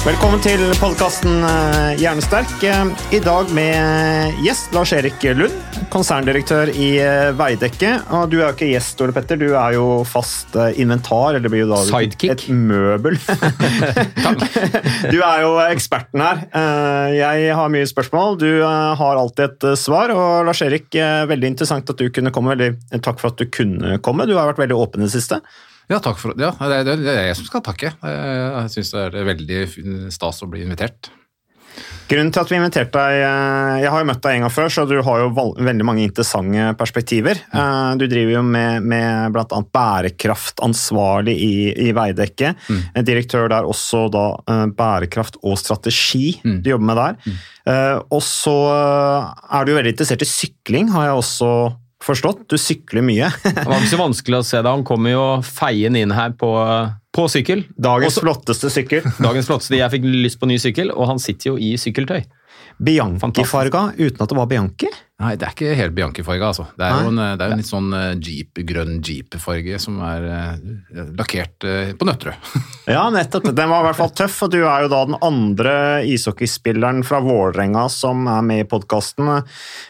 Velkommen til podkasten Hjernesterk. Eh, I dag med gjest Lars-Erik Lund, konserndirektør i eh, Veidekke. Og du er jo ikke gjest, Ole Petter, du er jo fast eh, inventar, eller blir jo da Sidekick. et møbel. du er jo eksperten her. Eh, Jeg har mye spørsmål, du eh, har alltid et eh, svar. Og Lars-Erik, eh, veldig interessant at du kunne komme. Veldig takk for at du kunne komme. Du har vært veldig åpen i det siste. Ja, takk for Ja, det er, det er jeg som skal takke. Jeg syns det er veldig stas å bli invitert. Grunnen til at vi inviterte deg eh, Jeg har jo møtt deg en gang før, så du har jo veldig mange interessante perspektiver. Eh, Du driver jo med, med bl.a. bærekraftansvarlig i, i Veidekke. En Direktør der også da eh, bærekraft og strategi du jobber med der. Mm. Og så eh, er du jo veldig interessert i sykling, har jeg også forstått. Du sykler mye. Det var ikke så vanskelig å se det. Han kommer jo feiende inn her på, på sykkel. Dagens Også- flotteste sykkel. Dagens flotteste. Jeg fikk lyst på ny sykkel, og han sitter jo i sykkeltøy. Bianchi-farga uten at det var Bianchi. Nei, det er ikke helt Bianchi-farge, altså. Det er jo en, det er en litt sånn eh, jeep, grønn jeep-farge som er eh, lakkert eh, på Nøtterøy. Ja, nettopp. Den var i hvert fall tøff, og du er jo da den andre ishockeyspilleren fra Vålerenga som er med i podkasten.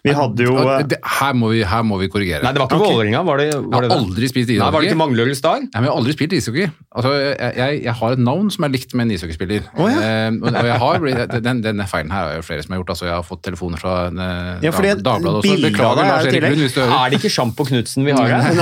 Vi hadde jo det, her, må vi, her må vi korrigere. Nei, det var ikke okay. Vålerenga, var det, jeg var det har aldri spilt ishockey. Nei, var det ikke Manglerudets dag? Nei, men jeg har aldri spilt ishockey. Altså, jeg, jeg, jeg har et navn som er likt med en ishockeyspiller. Å, ja. eh, og jeg har, den, denne feilen her er jo flere som har gjort. Altså, jeg har fått telefoner fra eh, Ja, fordi Dag- Dagbladet også. Beklager, er Lars Erik. Lund, hvis du hører. Er det ikke Sjampo Knutsen vi har her?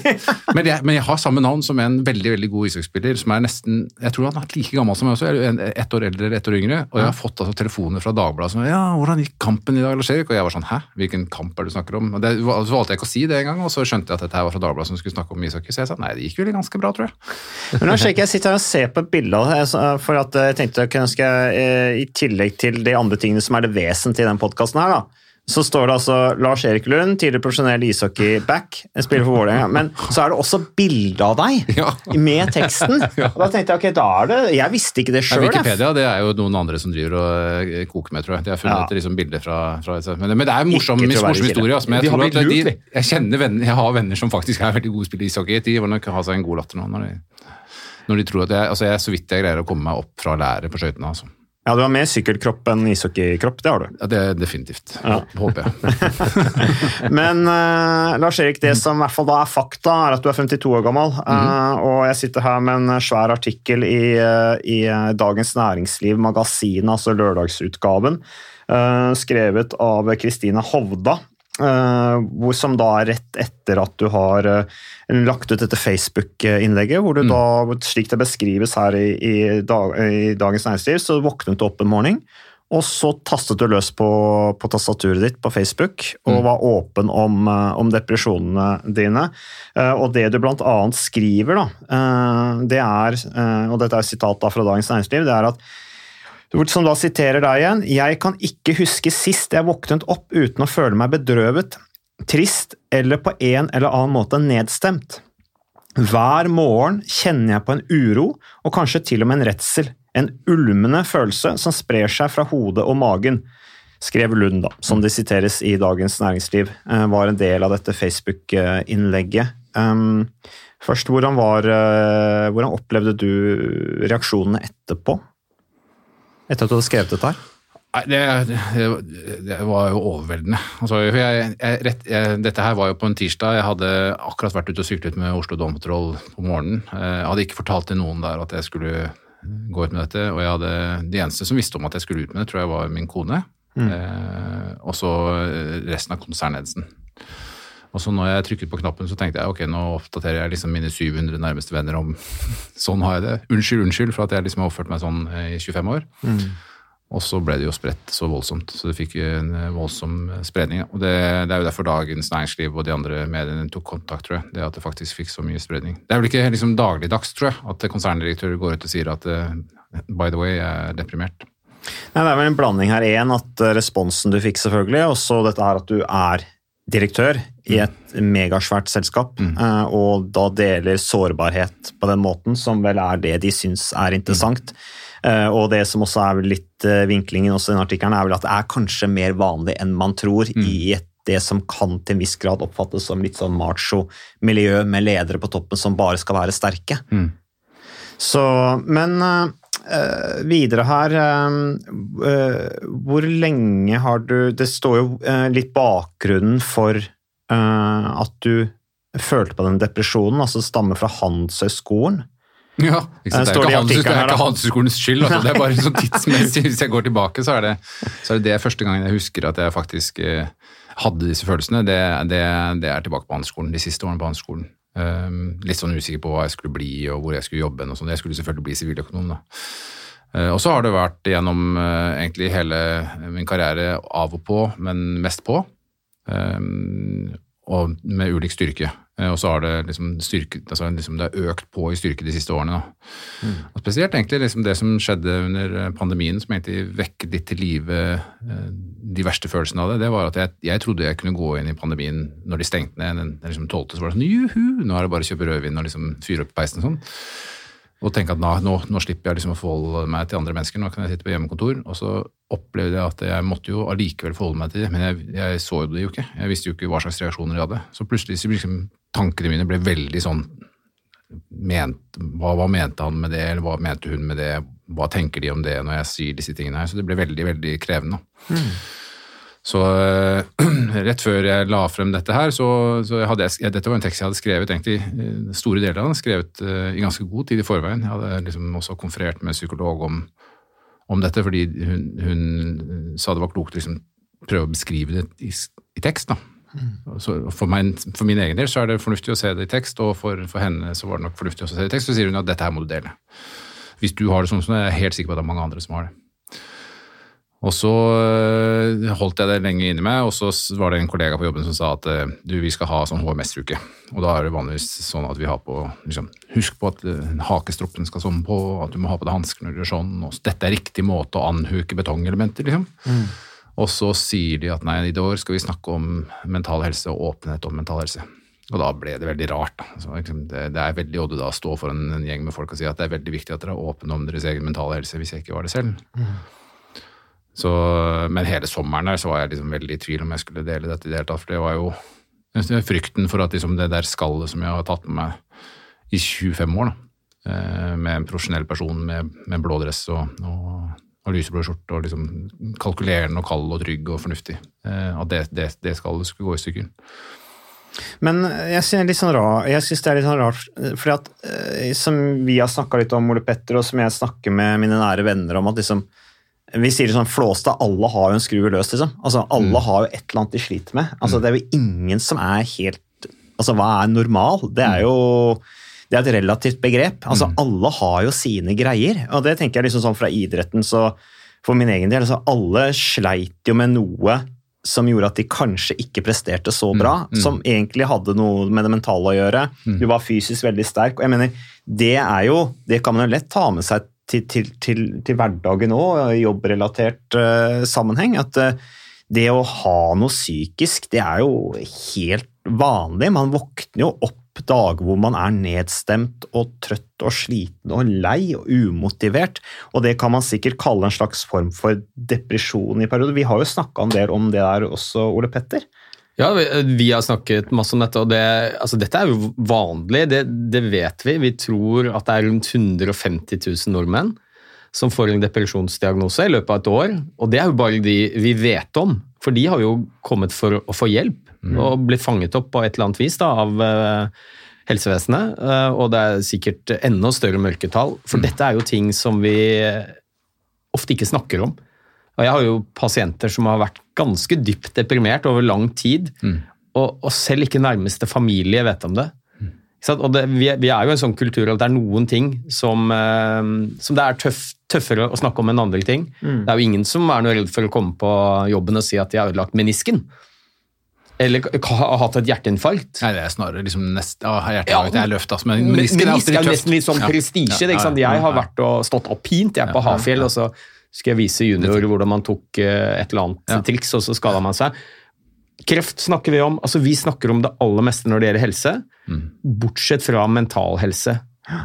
Men, jeg, men jeg har samme navn som en veldig veldig god ishockeyspiller som er nesten Jeg tror han er like gammel som meg også, ett år eldre eller ett år yngre. Og jeg har fått altså, telefoner fra Dagbladet som ja, 'Hvordan gikk kampen i dag, Lars Erik?' Og jeg var sånn 'Hæ? Hvilken kamp er det du snakker om?' Og det, så valgte jeg ikke å si det engang, og så skjønte jeg at dette her var fra Dagbladet som skulle snakke om ishockey. Så jeg sa nei, det gikk vel ganske bra, tror jeg. Men nå sjekker jeg sitter her og ser på et bilde av det, for at jeg tenkte jeg kunne ønske i tillegg til de andre tingene som er det vesentlige i den podkasten her, da, så står det altså Lars Erik Lund, tidligere profesjonell ishockeyback, spiller for Vålerenga. Men så er det også bilde av deg Ja. med teksten. Og da tenkte jeg ok, da er det Jeg visste ikke det sjøl. Ja, Wikipedia det er jo noen andre som driver og eh, koker med, tror jeg. De har funnet Ja. liksom bilder fra, fra men, men det er en morsom, morsom historie. Altså, men jeg, tror at lurt, de, jeg, kjenner venner, jeg har venner som faktisk er veldig gode spillere i ishockey. De vil nok ha seg en god latter nå når de, når de tror at jeg, altså jeg, så vidt jeg greier å komme meg opp fra læret på skøytene. Altså. Ja, du har mer sykkelkropp enn ishockeykropp, det har du. Ja, det er definitivt. Ja. Håper jeg. Men uh, Lars Erik, det som i hvert fall da er fakta, er at du er 52 år gammel. eh, og jeg sitter her med en svær artikkel i, eh, i Dagens Næringsliv magasin, altså lørdagsutgaven, uh, skrevet av Kristine Hovda. Eh, som da er rett etter at du har eh, lagt ut dette Facebook-innlegget, hvor du da, slik det beskrives her i, i, dag, i Dagens Næringsliv, så våknet du opp en morgen, og så tastet du løs på, på tastaturet ditt på Facebook og var åpen om, eh, om depresjonene dine. Og det du blant annet skriver, da, det er, og dette er sitat fra Dagens Næringsliv, det er at som da siterer deg igjen, jeg kan ikke huske sist jeg våknet opp uten å føle meg bedrøvet, trist eller på en eller annen måte nedstemt. Hver morgen kjenner jeg på en uro, og kanskje til og med en redsel. En ulmende følelse som sprer seg fra hodet og magen, skrev Lund, da, som det siteres i Dagens Næringsliv, eh, var en del av dette Facebook-innlegget. Um, først, hvordan, var, eh, hvordan opplevde du reaksjonene etterpå? Etter at du hadde skrevet dette her? Nei, det, det, var jo overveldende. Altså, jeg, jeg, rett, jeg, dette her var jo på en tirsdag. Jeg hadde akkurat vært ute og syklet med Oslo Dompatrol på morgenen. Eh, Jeg hadde ikke fortalt til noen der at jeg skulle gå ut med dette. Og jeg hadde, de eneste som visste om at jeg skulle ut med det, tror jeg var min kone. Eh, og så resten av konsernledelsen. Og så når jeg trykket på knappen, så tenkte jeg ok, nå oppdaterer jeg liksom mine 700 nærmeste venner om sånn har jeg det. Unnskyld, unnskyld for at jeg liksom har oppført meg sånn eh, i 25 år. Og så ble det jo spredt så voldsomt, så det fikk en eh, voldsom eh, spredning. Og det, det er jo derfor Dagens Næringsliv og de andre mediene tok kontakt, tror jeg. Det at det faktisk fikk så mye spredning. Det er vel ikke liksom dagligdags, tror jeg, at konserndirektører går ut og sier at by the way, jeg er deprimert. Nei, det er vel en blanding her. Én at responsen du fikk, selvfølgelig, og så dette her at du er direktør i et megasvært selskap, eh, og da deler sårbarhet på den måten, som vel er det de syns er interessant. Eh, Og det som også er litt eh, vinklingen også i den artikkelen, er vel at det er kanskje mer vanlig enn man tror i et det som kan til en viss grad oppfattes som litt sånn macho-miljø med ledere på toppen som bare skal være sterke. Så, men Uh, videre her uh, Hvor lenge har du Det står jo litt bakgrunnen for at du følte på den depresjonen, altså stammer fra Handelshøyskolen. Ja, sant? Det er ikke, Handelshøyskolens skyld. Altså. Det er bare sånn tidsmessig. Hvis jeg går tilbake, så er, det, så er det det første gangen jeg husker at jeg faktisk eh, hadde disse følelsene. Det, det, det er tilbake på handelsskolen, de siste årene på handelsskolen. Um, litt sånn usikker på hva jeg skulle bli og hvor jeg skulle jobbe. Og sånt. jeg skulle selvfølgelig bli siviløkonom. da. Eh, og så har det vært gjennom eh, egentlig hele min karriere av og på, men mest på. Um, og med ulik styrke. Eh, Og så har det liksom styrke, altså liksom det har økt på i styrke de siste årene. Da. Og spesielt egentlig liksom det som skjedde under eh, pandemien, som egentlig vekket litt til live eh, de verste følelsene av det, det var at jeg, jeg trodde jeg kunne gå inn i pandemien når de stengte ned den, den liksom 12., så var det sånn juhu, nå er det bare å kjøpe rødvin og liksom fyre opp peisen og sånn. Og tenke at nå, nå, slipper jeg liksom å forholde meg til andre mennesker, nå kan jeg sitte på hjemmekontor. Og så opplevde jeg at jeg måtte jo allikevel forholde meg til det, men jeg, jeg så det jo ikke. Jeg visste jo ikke hva slags reaksjoner de hadde. Så plutselig så liksom, tankene mine ble veldig sånn ment, hva, hva mente han med det, eller hva mente hun med det, hva tenker de om det når jeg sier disse tingene her? Så det ble veldig, veldig krevende. Så eh, rett før jeg la frem dette her, så, så hadde jeg, ja, dette var en tekst jeg hadde skrevet egentlig, eh, store deler av den, skrevet eh, i ganske god tid i forveien. Jeg hadde liksom også konferert med psykolog om, om dette, fordi hun, hun sa det var klokt å liksom prøve å beskrive det i, i tekst. da. Så for, meg, for min egen del så er det fornuftig å se det i tekst, og for, for henne så var det nok fornuftig å se det i tekst. Så sier hun at dette her må du dele. Hvis du har det sånn som det, er jeg helt sikker på at det er mange andre som har det. Og så øh, holdt jeg det lenge inni meg, og så var det en kollega på jobben som sa at øh, du, vi skal ha sånn HMS-uke. Og da er det vanligvis sånn at vi har på liksom, Husk på at øh, hakestroppen skal sånn på, at du må ha på deg hansker når du gjør sånn. Og dette er riktig måte å anhuke betongelementer, liksom. Og så sier de at nei, i år skal vi snakke om mental helse og åpenhet om mental helse. Og da ble det veldig rart. Så, liksom, det, det er veldig odde da å stå foran en gjeng med folk og si at det er veldig viktig at dere er åpne om deres egen mentale helse, hvis jeg ikke var det selv. Så, men hele sommeren der så var jeg liksom veldig i tvil om jeg skulle dele dette i det hele tatt, for det var jo frykten for at liksom det der skallet som jeg har tatt med meg i 25 år, da, eh, med en profesjonell person med, med blå dress og, og, og lyseblå skjorte, og liksom kalkulerende og kald og trygg og fornuftig, eh, at det, det, det skallet skulle gå i stykker. Men jeg litt sånn det er litt sånn rart, for at eh, som vi har snakka litt om, Ole Petter, og som jeg snakker med mine nære venner om, at liksom vi sier det sånn, flåste, alle har jo en skrue løs, liksom. Altså, Alle har jo et eller annet de sliter med. Altså, Det er jo ingen som er helt Altså, hva er normal? Det er jo det er et relativt begrep. Altså, Alle har jo sine greier. Og det tenker jeg liksom sånn fra idretten, så for min egen del, altså, alle sleit jo med noe som gjorde at de kanskje ikke presterte så bra, som egentlig hadde noe med det mentale å gjøre. Du var fysisk veldig sterk. og jeg mener, Det er jo, det kan man jo lett ta med seg til, til, til, til hverdagen òg, i jobbrelatert uh, sammenheng. At uh, det å ha noe psykisk, det er jo helt vanlig. Man våkner jo opp dager hvor man er nedstemt og trøtt og sliten og lei og umotivert. Og det kan man sikkert kalle en slags form for depresjon i perioder. Vi har jo snakka en del om det der også, Ole Petter. Ja, vi, vi har snakket masse om dette, og det, altså, dette er jo vanlig, det, det vet vi. Vi tror at det er rundt 150 000 nordmenn som får en depresjonsdiagnose i løpet av et år. Og det er jo bare de vi vet om, for de har jo kommet for å få hjelp og blitt fanget opp på et eller annet vis da, av uh, helsevesenet. Uh, og det er sikkert enda større mørketall, for dette er jo ting som vi ofte ikke snakker om. Og jeg har jo pasienter som har vært ganske dypt deprimert over lang tid, og, og selv ikke nærmeste familie vet om det. Mm. Og det, vi, er- vi er jo en sånn kultur at det er noen ting som, eh, som det er tøff, tøffere å snakke om enn andre ting. Det er jo ingen som er noe redd for å komme på jobben og si at de har ødelagt menisken. Eller har hatt et hjerteinfarkt. Nei, det er snarere liksom nest, å, hjerteinfarkt Ja, er løft, altså, men Men menisken er alltid Menisk er nesten litt sånn prestisje. Ja, ja, ja, Jeg har vært og stått oppint jeg på Ja, ja, Hafjell, og så skal jeg vise junior hvordan man tok eh, et eller annet Ja. triks, og så skada man seg. Kreft snakker vi om. altså Vi snakker om det aller meste når det gjelder helse, Mm. bortsett fra mental helse.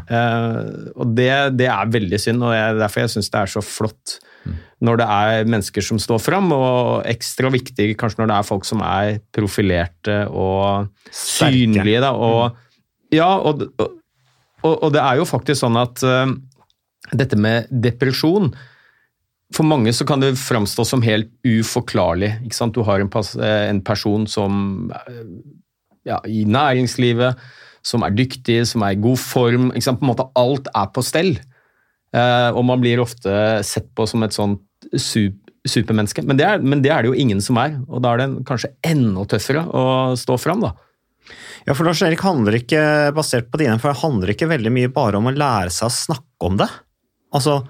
Uh, og det, det er veldig synd, og jeg, derfor jeg syns det er så flott Mm. når det er mennesker som står fram, og ekstra viktig kanskje når det er folk som er profilerte og Sterke. synlige. Da, og, ja, og, og, og det er jo faktisk sånn at uh, dette med depresjon For mange så kan det framstå som helt uforklarlig. Ikke sant? Du har en, eh, en person som eh, ja, i næringslivet, som er dyktig, som er i god form. Ikke sant? På en måte Alt er på stell. Eh, og man blir ofte sett på som et sånt super, supermenneske. Men det, er, men det er det jo ingen som er, og da er det kanskje enda tøffere å stå fram, da. Ja, for Lars Erik handler ikke, basert på dine, for det handler ikke veldig mye bare om å lære seg å snakke om det. Altså,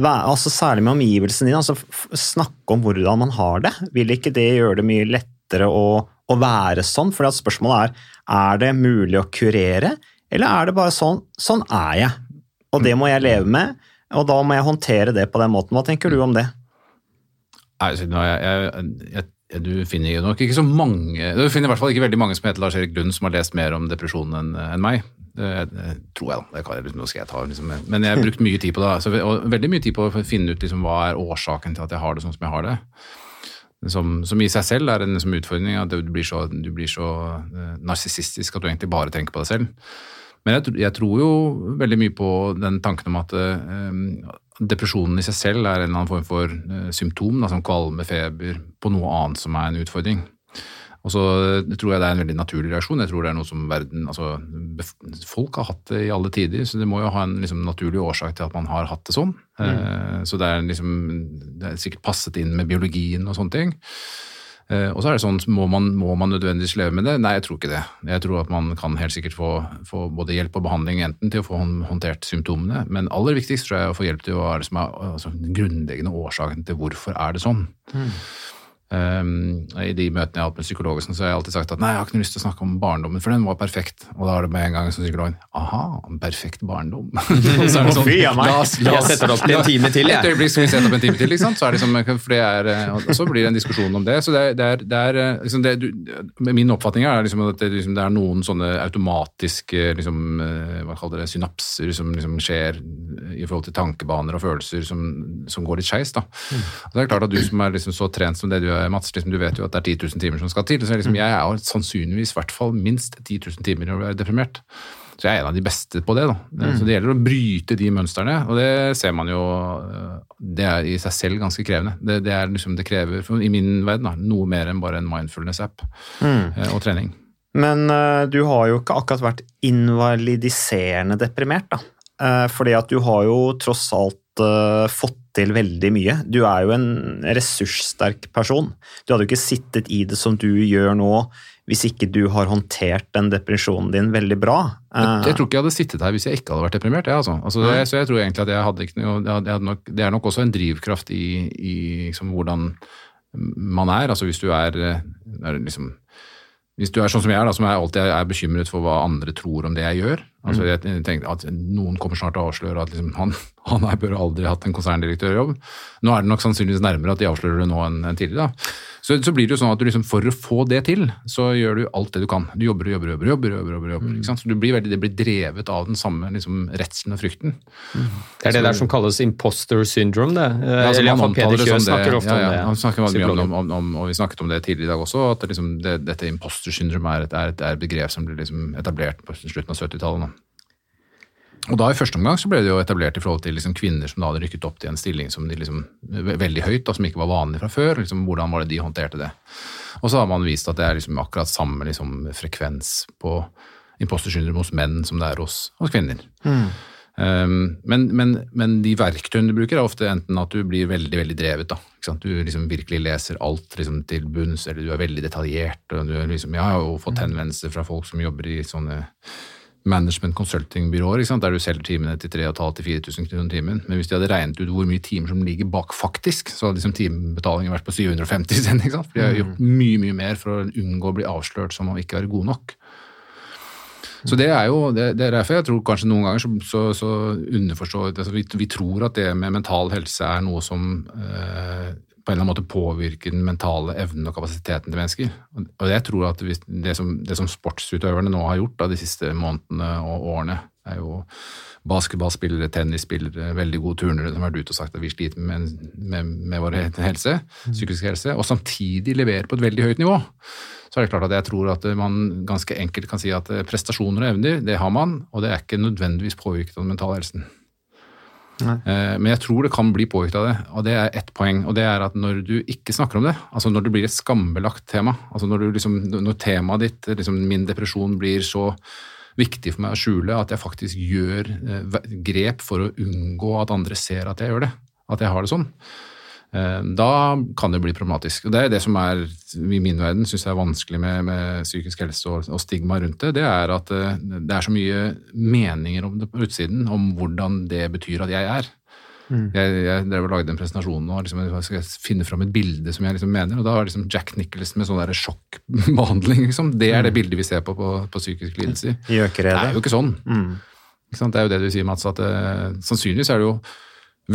altså Særlig med omgivelsene dine. altså Snakke om hvordan man har det. Vil ikke det gjøre det mye lettere å, å være sånn? For spørsmålet er er det mulig å kurere, eller er det bare sånn sånn er jeg, og det må jeg leve med, og da må jeg håndtere det på den måten. Hva tenker du om det? Jeg, jeg, jeg, du finner jo nok ikke så mange Du finner i hvert fall ikke veldig mange som heter Lars-Erik Lund, som har lest mer om depresjon enn enn meg. Det tror jeg, da. Kan, nå skal jeg ta, liksom, men jeg har brukt mye tid på det. Altså, og veldig mye tid på å finne ut liksom, hva er årsaken til at jeg har det sånn som jeg har det. Som, som i seg selv er en liksom, utfordring. At du blir så, du så uh, narsissistisk at du egentlig bare tenker på deg selv. Men jeg, jeg tror jo veldig mye på den tanken om at uh, depresjonen i seg selv er en eller annen form for uh, symptom, da, som kvalme, feber, på noe annet som er en utfordring. Og så eh, tror jeg det er en veldig naturlig reaksjon. Jeg tror det er noe som verden, altså Folk har hatt det i alle tider, så det må jo ha en liksom, naturlig årsak til at man har hatt det sånn. Eh, så det er, liksom, det er sikkert passet inn med biologien og sånne ting. Eh, og så er det sånn, må man, må man nødvendigvis leve med det? Nei, jeg tror ikke det. Jeg tror at man kan helt sikkert få, få både hjelp og behandling enten til å få håndtert symptomene, men aller viktigst tror jeg å få hjelp til hva er det som er altså, den grunnleggende årsaken til hvorfor er det sånn. Um, I de møtene jeg har hatt med psykologer, sånn, så har jeg alltid sagt at nei, jeg har ikke noe lyst til å snakke om barndommen, for den var perfekt. Og da er det med en gang som psykologen aha, en perfekt barndom. Så er det sånn, Fy av meg. la oss- Jeg oss- setter opp en time til, jeg. Et øyeblikk skal vi sette opp en time til, ikke sant? Så er det liksom, for det er, eh, og så blir det en diskusjon om det. Så det er, det er, det er eh, liksom det, du, Min oppfatning er liksom at det, liksom, det er noen sånne automatiske liksom, eh, hva kaller det, synapser som liksom skjer i forhold til tankebaner og følelser som, som går litt skeis. Mm. Det er klart at du som er liksom så trent som det du er, Mats, liksom, du vet jo at det er 10 000 timer som skal til. Så liksom, jeg er sannsynligvis i hvert fall minst 10 000 timer å være deprimert. Så jeg er en av de beste på det. da. Så det gjelder å bryte de mønstrene, og det ser man jo øh, Det er i seg selv ganske krevende. Det, det, er liksom, det krever, for, i min verden, da, noe mer enn bare en mindfulness-app mm. og trening. Men uh, du har jo ikke akkurat vært invalidiserende deprimert, da. Uh, fordi at du har jo tross alt uh, fått til veldig mye. Du er jo en ressurssterk person. Du hadde jo ikke sittet i det som du gjør nå, hvis ikke du har håndtert den depresjonen din veldig bra. Jeg, Eh, jeg tror ikke jeg hadde sittet her hvis jeg ikke hadde vært deprimert. Jeg, altså. Altså, jeg, så jeg tror egentlig at jeg hadde ikke noe hadde, nok, Det er nok også en drivkraft i, i liksom, hvordan man er. Altså hvis du er, eh, er liksom hvis du er sånn som jeg er, da, som jeg alltid er bekymret for hva andre tror om det jeg gjør altså jeg tenker at Noen kommer snart til å avsløre at liksom, han, han her bør aldri hatt en konserndirektørjobb. Nå er det nok sannsynligvis nærmere at de avslører det nå enn enn tidligere. da. Så, så blir det jo sånn at du liksom, for å få det til, så gjør du alt det du kan. Du jobber og jobber, jobber, jobber, jobber, jobber, jobber ikke sant? Så du blir veldig, det blir drevet av den samme liksom, redselen og frykten. Det er det der som kalles imposter syndrome, det. Ja, altså, Eller man iallfall Peder Kjøs snakker ofte ja, ja. om det. Han snakker mye om, om, om, og vi snakket om det tidligere i dag også, at det liksom, det, dette imposter syndrome er et, er, et, er et begrep som ble liksom etablert på slutten av 70-tallet. Og da i første omgang så ble det jo etablert i forhold til liksom kvinner som da hadde rykket opp til en stilling som de liksom, veldig høyt, da, som ikke var vanlig fra før. Liksom, hvordan var det de håndterte det? Og så har man vist at det er liksom akkurat samme liksom, frekvens på impostersyndrom hos menn som det er hos, hos kvinner. Um, men, men, men de verktøyene du bruker, er ofte enten at du blir veldig veldig drevet. da? Du liksom virkelig leser alt liksom, til bunns, eller du er veldig detaljert. og du liksom, Jeg har jo fått henvendelser fra folk som jobber i sånne management consulting-byråer, der du selger timene til 3500-4000 kroner timen. Men hvis de hadde regnet ut hvor mye timer som ligger bak faktisk, så hadde liksom timebetalingen vært på 750 cent. ikke sant? For de har gjort mye mye mer for å unngå å bli avslørt som å ikke være god nok. Så det er jo, det, det er derfor jeg tror kanskje noen ganger så, så, så underforstår altså vi, vi tror at det med mental helse er noe som eh, på en eller annen måte påvirker den mentale evnen og kapasiteten til mennesker. Og jeg tror at det, som, det som sportsutøverne nå har gjort da, de siste månedene og årene, er jo basketballspillere, tennisspillere, veldig gode turnere som har vært ute og sagt at vi sliter med, med, med vår helse, psykisk helse, og samtidig leverer på et veldig høyt nivå. Så er det klart at jeg tror at man ganske enkelt kan si at prestasjoner og evner, det har man, og det er ikke nødvendigvis påvirket av den mentale helsen. Eh, Men jeg tror det kan bli påvirket av det, og det er ett poeng. Og det er at når du ikke snakker om det, altså når det blir et skambelagt tema, altså når, liksom, når temaet ditt, liksom min depresjon, blir så viktig for meg å skjule at jeg faktisk gjør eh, grep for å unngå at andre ser at jeg gjør det, at jeg har det sånn, da kan det bli problematisk. Og Det er det som er, i min verden, syns jeg er vanskelig med, med psykisk helse og, og stigma rundt det. Det er at eh, det er så mye meninger om det på utsiden, om hvordan det betyr at jeg er. Jeg, jeg drev og lagde en presentasjon nå, liksom, jeg skal finne fram et bilde som jeg liksom mener, og da var liksom Jack Nicholson med sånn der sjokkbehandling. Liksom. Det er det bildet vi ser på på, på psykisk lidelse. Det er jo ikke sånn. Ikke sant? Det er jo det du sier, Mats, at uh, sannsynligvis er det jo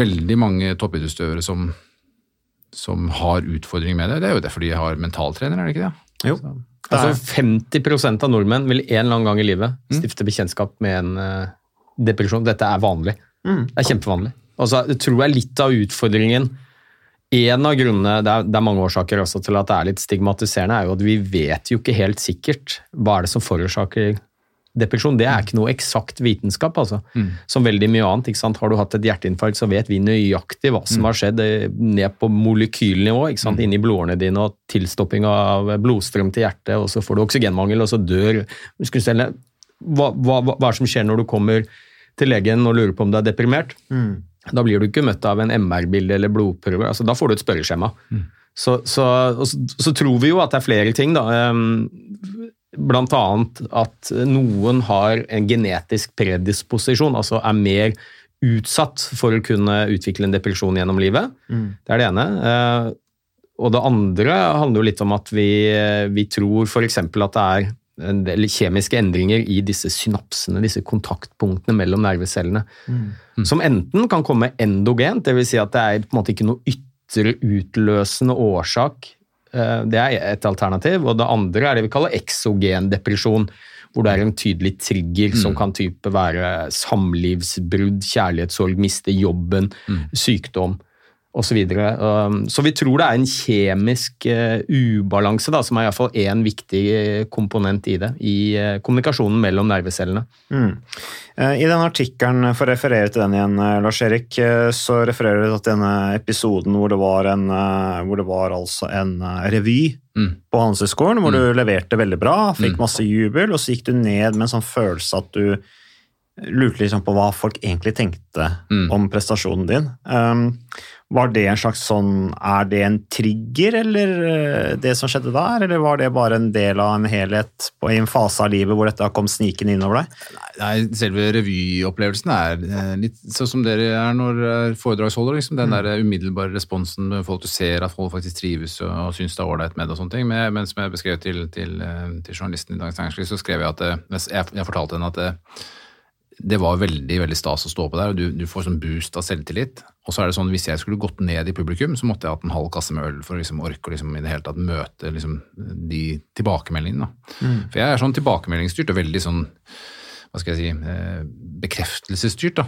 veldig mange toppidrettsutøvere som, som har utfordringer med det. Det er jo derfor de har mentaltrener, er det ikke det? Jo. Altså 50% av nordmenn vil en eller annen gang i livet stifte bekjentskap med en uh, depresjon. Dette er vanlig. Det er kjempevanlig. Altså, det tror jeg litt av utfordringen En av grunnene, det er, det er mange årsaker også til at det er litt stigmatiserende, er jo at vi vet jo ikke helt sikkert hva er det som forårsaker depresjon. Det er ikke noe eksakt vitenskap, altså. Som veldig mye annet. ikke sant? Har du hatt et hjerteinfarkt, så vet vi nøyaktig hva som har skjedd eh, ned på molekylnivå, ikke sant? inni blodårene dine, og tilstopping av blodstrøm til hjertet, og så får du oksygenmangel, og så dør muskelcellene. Hva, hva, hva er det som skjer når du kommer til legen og lurer på om du er deprimert? Da blir du ikke møtt av en MR-bilde eller blodprøver. Altså, da får du et spørreskjema. Så, så, så, så tror vi jo at det er flere ting. Da. Blant annet at noen har en genetisk predisposisjon, altså er mer utsatt for å kunne utvikle en depresjon gjennom livet. Det er det ene. Eh, Og det andre handler jo litt om at vi, vi tror f.eks. at det er en del kjemiske endringer i disse synapsene, disse kontaktpunktene mellom nervecellene, som enten kan komme endogent, dvs. Si at det er på en måte ikke noe ytre utløsende årsak. Eh, Det er et alternativ. Og det andre er det vi kaller eksogen depresjon, hvor det er en tydelig trigger som kan type være samlivsbrudd, kjærlighetssorg, miste jobben, sykdom osv. Så. Um, så vi tror det er en kjemisk eh, ubalanse, da, som er iallfall én viktig eh, komponent i det, i eh, kommunikasjonen mellom nervecellene. Mm. I den artikkelen, for å referere til den igjen, Lars-Erik, så refererer du til denne episoden hvor det var, en, hvor det var altså en revy Mm. på Handelshøyskolen, hvor du leverte veldig bra, fikk masse jubel, og så gikk du ned med en sånn følelse at du lurte liksom på hva folk egentlig tenkte Mm. om prestasjonen din. Um, var det en slags sånn Er det en trigger, eller eh, det som skjedde der, eller var det bare en del av en helhet på, i en fase av livet hvor dette kom snikende innover deg? Nei, selve revyopplevelsen er eh, litt sånn som dere er når er foredragsholder. Liksom. Den der umiddelbare responsen med folk du ser at folk faktisk trives og, og syns det er ålreit med og sånne ting. Men, men som jeg beskrev til, til, eh, til journalisten i Dagens Næringsliv, så skrev jeg at jeg, jeg fortalte henne at det, det var veldig veldig stas å stå på der, og du, du får sånn boost av selvtillit. Og så er det sånn, Hvis jeg skulle gått ned i publikum, så måtte jeg hatt en halv kasse med øl for å liksom orke å liksom, i det hele tatt møte liksom, de tilbakemeldingene. Mm. For jeg er sånn tilbakemeldingsstyrt og veldig sånn hva skal jeg si, eh, bekreftelsesstyrt. da.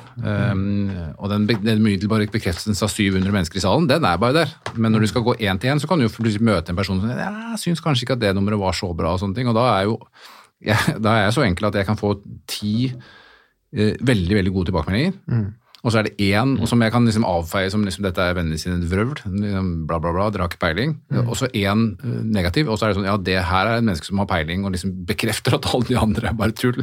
Um, og den, den umiddelbare bekreftelsen av 700 mennesker i salen, den er bare der. Men når du skal gå én til én, så kan du jo plutselig møte en person som ja, syns kanskje ikke at det nummeret var så bra, og sånne ting. Og da er jo jeg, da er jeg så enkel at jeg kan få ti eh, veldig veldig gode tilbakemeldinger. Og så er det én som jeg kan liksom avfeie som liksom, dette er vennene sine vrøvl. Liksom, bla, bla, bla, dere har ikke peiling. Og så én eh, negativ. Og så er det sånn ja, det her er et menneske som har peiling, og liksom bekrefter at alle de andre er bare tull.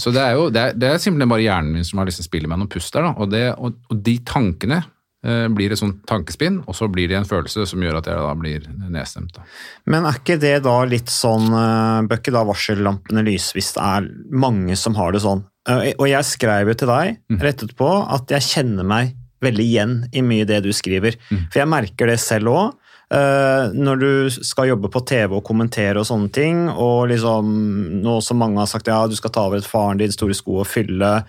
Så det er jo det er, det er simpelthen bare hjernen min som har liksom spiller meg noen pust der. Da. Og, det, og, og de tankene eh, blir et sånt tankespinn, og så blir det en følelse som gjør at jeg da blir nedstemt. Da. Men er ikke det da litt sånn, uh, bør ikke da varsellampene lyse hvis det er mange som har det sånn? Eh, og jeg skrev jo til deg rett etterpå at jeg kjenner meg veldig igjen i mye det du skriver. For jeg merker det selv òg. når du skal jobbe på TV og kommentere og sånne ting, og liksom nå som mange har sagt ja, du skal ta over et faren din store sko og fylle,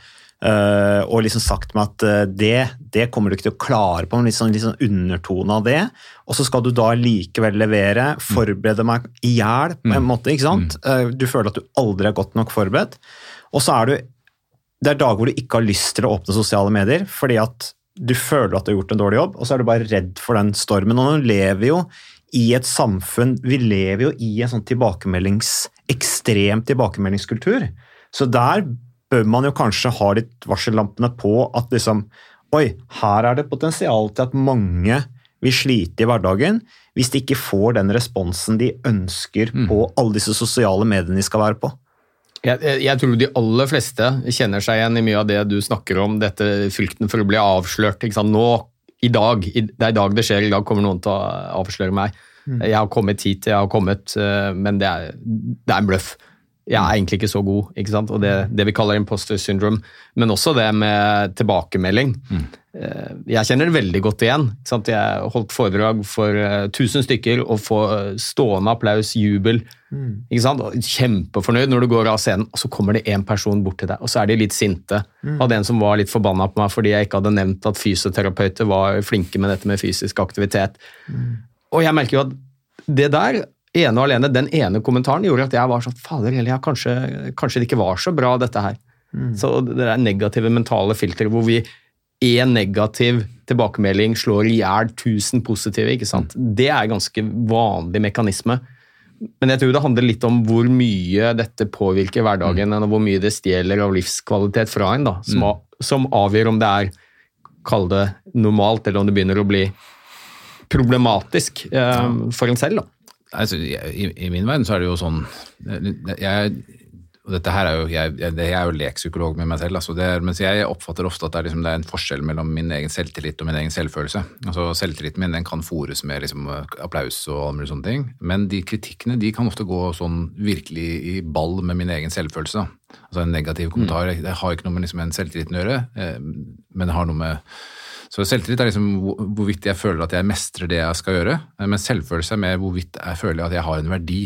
eh, og liksom sagt meg at eh, det, det kommer du ikke til å klare på, en litt sånn, sånn undertone av det. Og så skal du da likevel levere, forberede meg i hjel på en måte. ikke sant? Eh, Du føler at du aldri er godt nok forberedt. Og så er du det er dager hvor du ikke har lyst til å åpne sosiale medier, fordi at du føler at du har gjort en dårlig jobb, og så er du bare redd for den stormen. Og nå lever jo i et samfunn Vi lever jo i en sånn tilbakemeldings, ekstrem tilbakemeldingskultur. Så der bør man jo kanskje ha litt varsellampene på at liksom Oi, her er det potensial til at mange vil slite i hverdagen hvis de ikke får den responsen de ønsker på alle disse sosiale mediene de skal være på. Jeg, jeg, jeg tror de aller fleste kjenner seg igjen i mye av det du snakker om, dette frykten for å bli avslørt. Nå, i dag, i, det er i dag det skjer, i dag kommer noen til å avsløre meg. Jeg har kommet hit, jeg har kommet, eh, men det er, det er en bløff. Jeg er egentlig ikke så god, ikke sant? og det, det vi kaller imposter syndrome. Men også det med tilbakemelding. Eh, Jeg kjenner det veldig godt igjen. Jeg holdt foredrag for eh, 1000 stykker og får eh, stående applaus, jubel. Sant? Kjempefornøyd når du går av scenen, og så kommer det én person bort til deg, og så er de litt sinte. av den som var litt forbanna på meg fordi jeg ikke hadde nevnt at fysioterapeuter var flinke med dette med fysisk aktivitet. Og jeg merker jo at det der, ene og alene, den ene kommentaren gjorde at jeg var sånn Fader heller, kanskje, kanskje det ikke var så bra, dette her. Så det der negative mentale filteret hvor vi én negativ tilbakemelding slår i hjel 1000 positive, ikke sant. Det er ganske vanlig mekanisme. Men jeg tror det handler litt om hvor mye dette påvirker hverdagen, og hvor mye det stjeler av livskvalitet fra en, da, som, mm. som avgjør om det er Kall det normalt, eller om det begynner å bli problematisk eh, for en selv. da. Altså, i, I min verden så er det jo sånn jeg, dette her er jo, jeg, jeg, er jo lekpsykolog med meg selv, altså det mens jeg oppfatter ofte at det er, liksom, det er en forskjell mellom min egen selvtillit og min egen selvfølelse. Altså Selvtilliten min den kan fòres med liksom, applaus og alle mulige sånne ting, men de kritikkene de kan ofte gå sånn virkelig i ball med min egen selvfølelse. Altså En negativ kommentar det har ikke noe med liksom, en selvtilliten å gjøre, eh, men det har noe med så selvtillit er liksom hvorvidt jeg føler at jeg mestrer det jeg skal gjøre, eh, men selvfølelse er mer hvorvidt jeg føler at jeg har en verdi.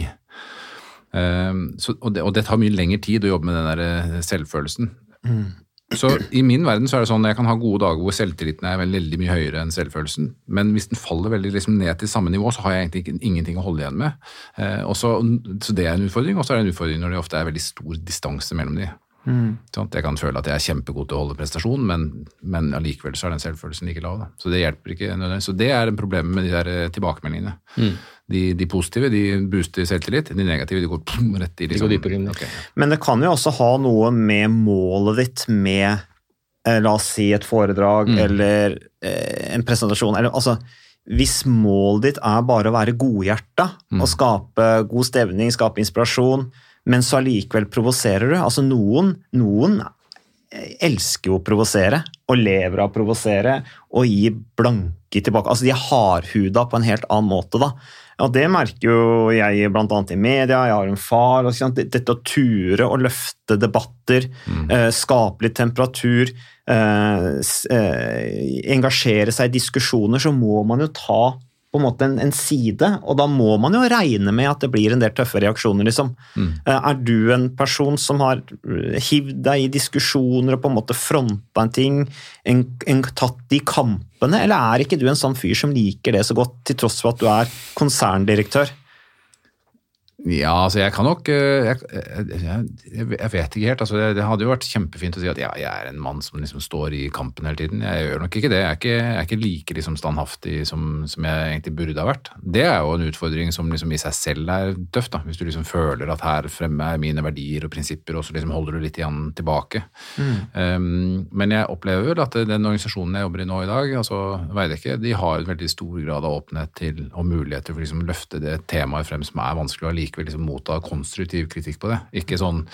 Ehm, så, og, det, og det tar mye lengre tid å jobbe med den der selvfølelsen. selvfølelsen. Så i min verden så er det sånn at jeg kan ha gode dager hvor selvtilliten er veldig, mye høyere enn selvfølelsen, men hvis den faller veldig liksom ned til samme nivå, så har jeg egentlig ingenting å holde igjen med. Eh, og så, så det er en utfordring, og så er det en utfordring når det ofte er veldig stor distanse mellom de. Sånn at jeg kan føle at jeg er kjempegod til å holde prestasjon, men, men allikevel så er den selvfølelsen like lav. Da. Så det hjelper ikke. nødvendigvis. Så det er problemet med de der tilbakemeldingene. tilbakemeldingene. De, de positive de booster selvtillit, de negative de går pum, rett i De liksom. går dypere inn. okay. Men det kan jo også ha noe med målet ditt med eh, La oss si et foredrag eller eh, en presentasjon. Eller, altså, hvis målet ditt er bare å være godhjerta og skape god stevning, skape inspirasjon, men så allikevel provoserer du altså Noen, noen elsker jo å provosere og lever av å provosere og gi blanke tilbake. Altså De er hardhuda på en helt annen måte. da. Og Det merker jo jeg bl.a. i media. Jeg har en far. Dette å ture og løfte debatter, eh, skape litt temperatur, eh, eh, engasjere seg i diskusjoner, så må man jo ta på en måte en, en side, og da må man jo regne med at det blir en del tøffe reaksjoner, liksom. Mm. Er du en person som har eh, hivd deg i diskusjoner og på en måte fronta en ting, en, en, tatt de kampene, eller er ikke du en sånn fyr som liker det så godt, til tross for at du er konserndirektør? Ja, altså jeg kan nok eh, Jeg, jeg, jeg, jeg vet ikke helt. altså det, det hadde jo vært kjempefint å si at ja, jeg er en mann som liksom står i kampen hele tiden. Jeg gjør nok ikke det. Jeg er ikke, jeg er ikke like liksom standhaftig som, som jeg egentlig burde ha vært. Det er jo en utfordring som liksom i seg selv er tøff. da, Hvis du liksom føler at her fremme er mine verdier og prinsipper, og så liksom holder du litt igjen tilbake. Um, men jeg opplever vel at den organisasjonen jeg jobber i nå i dag, altså Veidekke, de har en veldig stor grad av åpenhet til og muligheter for liksom å løfte det temaet frem som er vanskelig, og allikevel liksom motta konstruktiv kritikk på det. Ikke sånn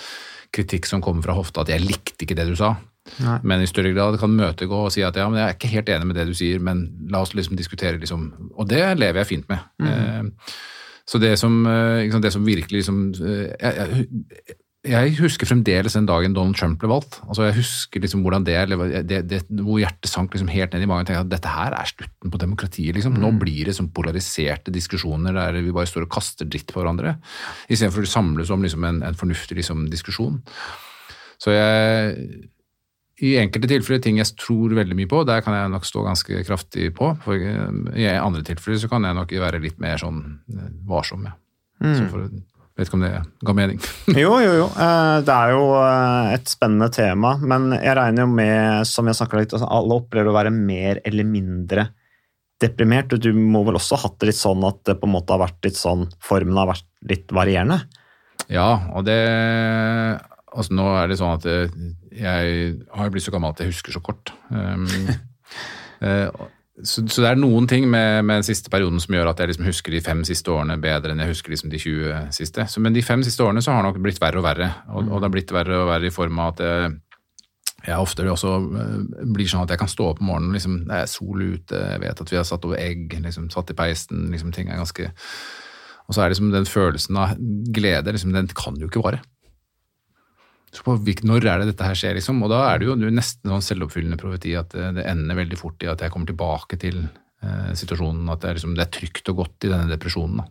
kritikk som kommer fra hofta at 'jeg likte ikke det du sa'. Nei. Men i større grad kan møtegå og si at ja, men jeg er ikke helt enig med det du sier, men la oss liksom diskutere liksom Og det lever jeg fint med. Eh, så det som, liksom, det som virkelig liksom eh, jeg, jeg, jeg husker fremdeles den dagen Donald Trump ble valgt. Altså jeg husker liksom hvordan det, det, det Hvor hjertet sank liksom helt ned i magen. tenkte at Dette her er slutten på demokratiet. liksom. Nå blir det sånn polariserte diskusjoner der vi bare står og kaster dritt på hverandre. Istedenfor å samles om liksom en, en fornuftig liksom, diskusjon. Så jeg i enkelte tilfeller ting jeg tror veldig mye på, der kan jeg nok stå ganske kraftig på. For I andre tilfeller så kan jeg nok være litt mer sånn eh, varsom. Ja. Så for, vet ikke om det ga mening. Jo, jo, jo. Eh, Det er jo eh, et spennende tema, men jeg regner jo med, som jeg snakket litt, at alle opplever å være mer eller mindre deprimert. Du må vel også ha hatt det litt sånn at det på en måte har vært litt sånn, formen har vært litt varierende? Ja, og det Altså nå er det sånn at eh, jeg har blitt så gammel at jeg husker så kort. Um, så, så det er noen ting med, med den siste perioden som gjør at jeg liksom husker de fem siste årene bedre enn jeg husker liksom de 20 siste. Så, men de fem siste årene så har nok blitt verre og verre. Og, og det har blitt verre og verre i form av at jeg, jeg ofte også eh, blir sånn at jeg kan stå opp om morgenen, liksom, det er sol ute, jeg vet at vi har satt over egg, liksom, satt i peisen, liksom, ting er ganske Og så er liksom den følelsen av glede, liksom, den kan jo ikke vare. Så på hvilk, Når er det dette her skjer, liksom? Og da er det jo nesten sånn selvoppfyllende profeti at det, det ender veldig fort i at jeg kommer tilbake til eh, situasjonen, at det er, liksom, det er trygt og godt i denne depresjonen.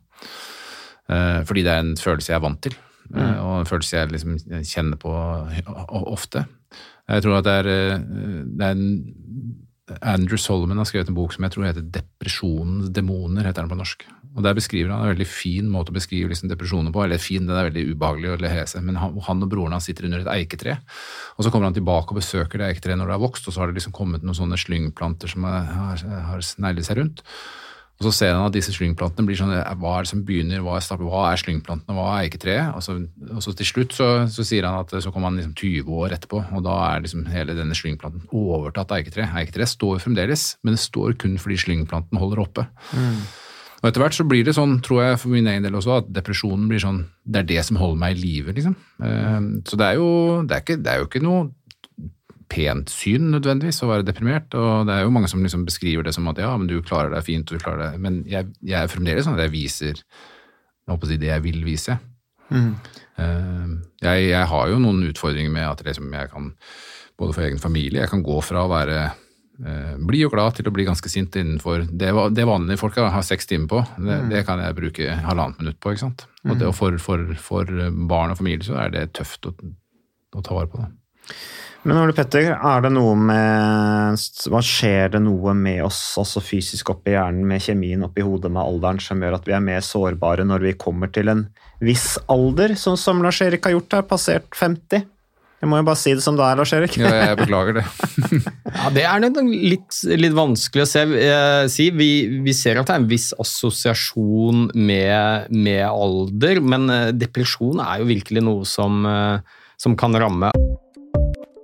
Eh, fordi det er en følelse jeg er vant til, eh, og en følelse jeg liksom kjenner på ofte. Jeg tror at det er, eh, det er en Andrew Solomon har skrevet en bok som jeg tror heter 'Depresjonens demoner', heter den på norsk. Og Der beskriver han en veldig fin måte å beskrive liksom depresjoner på. eller fin, Den er veldig ubehagelig å lese, men han, han og broren hans sitter under et eiketre. Og Så kommer han tilbake og besøker det eiketreet når det har vokst, og så har det liksom kommet noen sånne slyngplanter som har, har sneglet seg rundt. Og så ser han at disse slyngplantene blir sånn Hva er det som begynner, hva er, hva er slyngplantene, hva er eiketreet? Og så, og så til slutt så, så sier han at så kommer han liksom 20 år etterpå, og da er liksom hele denne slyngplanten overtatt av eiketreet. Eiketreet står fremdeles, men det står kun fordi slyngplanten holder oppe. Og etter hvert så blir det sånn, tror jeg for min egen del også, at depresjonen blir sånn Det er det som holder meg i live, liksom. Eh, Så det er jo, det er ikke, det er jo ikke noe pent syn nødvendigvis å være deprimert, og det er jo mange som liksom beskriver det som at ja, men du klarer deg fint, du klarer deg Men jeg, jeg er fremdeles sånn at jeg viser jeg håper å si det jeg vil vise. Eh, Jeg, jeg har jo noen utfordringer med at liksom jeg kan, både for egen familie, jeg kan gå fra å være eh, blid og glad til å bli ganske sint innenfor det, det vanlige folk har seks timer på. Det, det kan jeg bruke halvannet minutt på. ikke sant? Og, det, for, for, for barn og familie så er det tøft å, å ta vare på. det. Men Ole Petter, er det noe med Hva skjer det noe med oss altså fysisk oppi hjernen, med kjemien oppi hodet med alderen, som gjør at vi er mer sårbare når vi kommer til en viss alder, sånn som Lars-Erik har gjort her, passert 50? Jeg må jo bare si det som det er, Lars-Erik. Ja, jeg beklager det. Ja, Det er litt, litt vanskelig å se, eh, si. Vi, vi ser at det er en viss assosiasjon med, med alder, men eh, depresjon er jo virkelig noe som, eh, som kan ramme.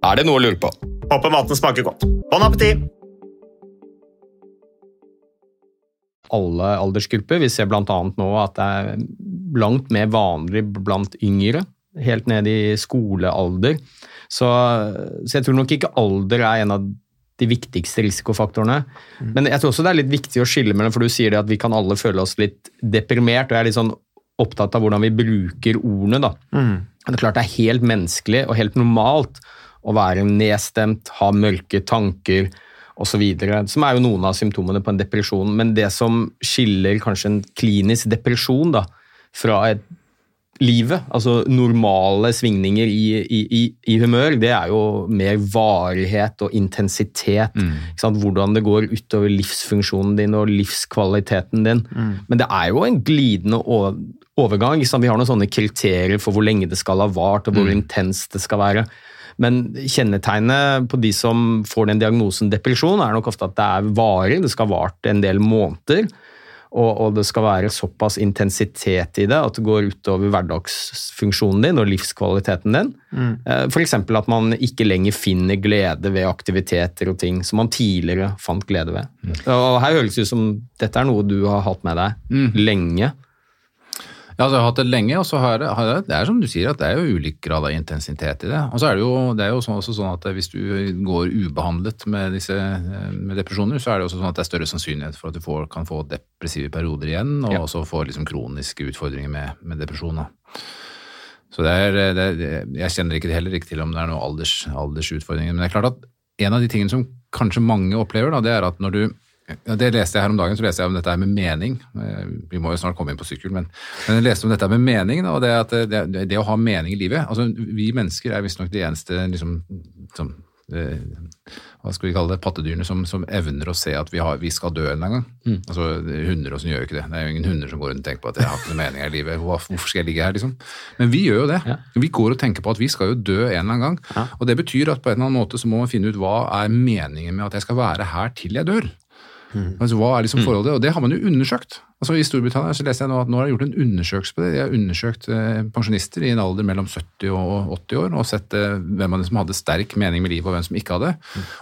Er det noe å lure på? Håper maten smaker godt. Bon appétit! alle aldersgrupper. Vi ser bl.a. nå at det er langt mer vanlig blant yngre, helt ned i skolealder. Så, så jeg tror nok ikke alder er en av de viktigste risikofaktorene. Men jeg tror også det er litt viktig å skille mellom, for du sier det at vi kan alle føle oss litt deprimert, og jeg er litt sånn opptatt av hvordan vi bruker ordene. da. Det er klart det er helt menneskelig og helt normalt å være nedstemt, ha mørke tanker osv., som er jo noen av symptomene på en depresjon. Men det som skiller kanskje en klinisk depresjon da, fra et livet, altså normale svingninger i, i, i, humør, det er jo mer varighet og intensitet. Sant? Hvordan det går utover livsfunksjonen din og livskvaliteten din. Men det er jo en glidende overgang. Vi har noen sånne kriterier for hvor lenge det skal ha vart, og hvor intenst det skal være. Men kjennetegnet på de som får den diagnosen depresjon, er nok ofte at det er varig, det skal ha vart en del måneder. Og, og det skal være såpass intensitet i det at det går utover hverdagsfunksjonen din og livskvaliteten din. Mm. For eksempel at man ikke lenger finner glede ved aktiviteter og ting som man tidligere fant glede ved. Og her høres det ut som dette er noe du har hatt med deg lenge. Ja, altså, jeg har hatt det lenge, og så har jeg, det er som du sier, at det er jo ulik grad av intensitet i det. Og så er det jo, det er jo sånn, også sånn at hvis du går ubehandlet med, disse, eh, med depresjoner, så er det også sånn at det er større sannsynlighet for at du får, kan få depressive perioder igjen, og Ja. også få liksom kroniske utfordringer med, med depresjon. Da. Så det er, det er, jeg kjenner ikke heller ikke til om det er noen alders, aldersutfordringer, men det er klart at en av de tingene som kanskje mange opplever, da, det er at når du Det leste jeg her om dagen, så leste jeg om dette med mening. Eh, Vi må jo snart komme inn på sykkel, men, men jeg leste om dette med mening. Og det, at det, det, det å ha mening i livet altså Vi mennesker er visstnok de eneste liksom, som, eh, hva skal vi kalle det, pattedyrene som, som evner å se at vi, har, vi skal dø en eller annen gang. Altså, Hunder og sånn gjør jo ikke det. Det er jo ingen hunder som går rundt og tenker på at jeg har ikke noe mening i livet. Hvorfor skal jeg ligge her, liksom? Men vi gjør jo det. Vi går og tenker på at vi skal jo dø en eller annen gang. Og det betyr at på en eller annen måte så må man finne ut hva er meningen med at jeg skal være her til jeg dør. Altså, hva er liksom forholdet? Og det har man jo undersøkt. Altså I Storbritannia så leste jeg nå at nå har de gjort en undersøkelse på det. De har undersøkt eh, pensjonister i en alder mellom 70 og 80 år og sett eh, hvem av dem som hadde sterk mening med livet og hvem som ikke hadde.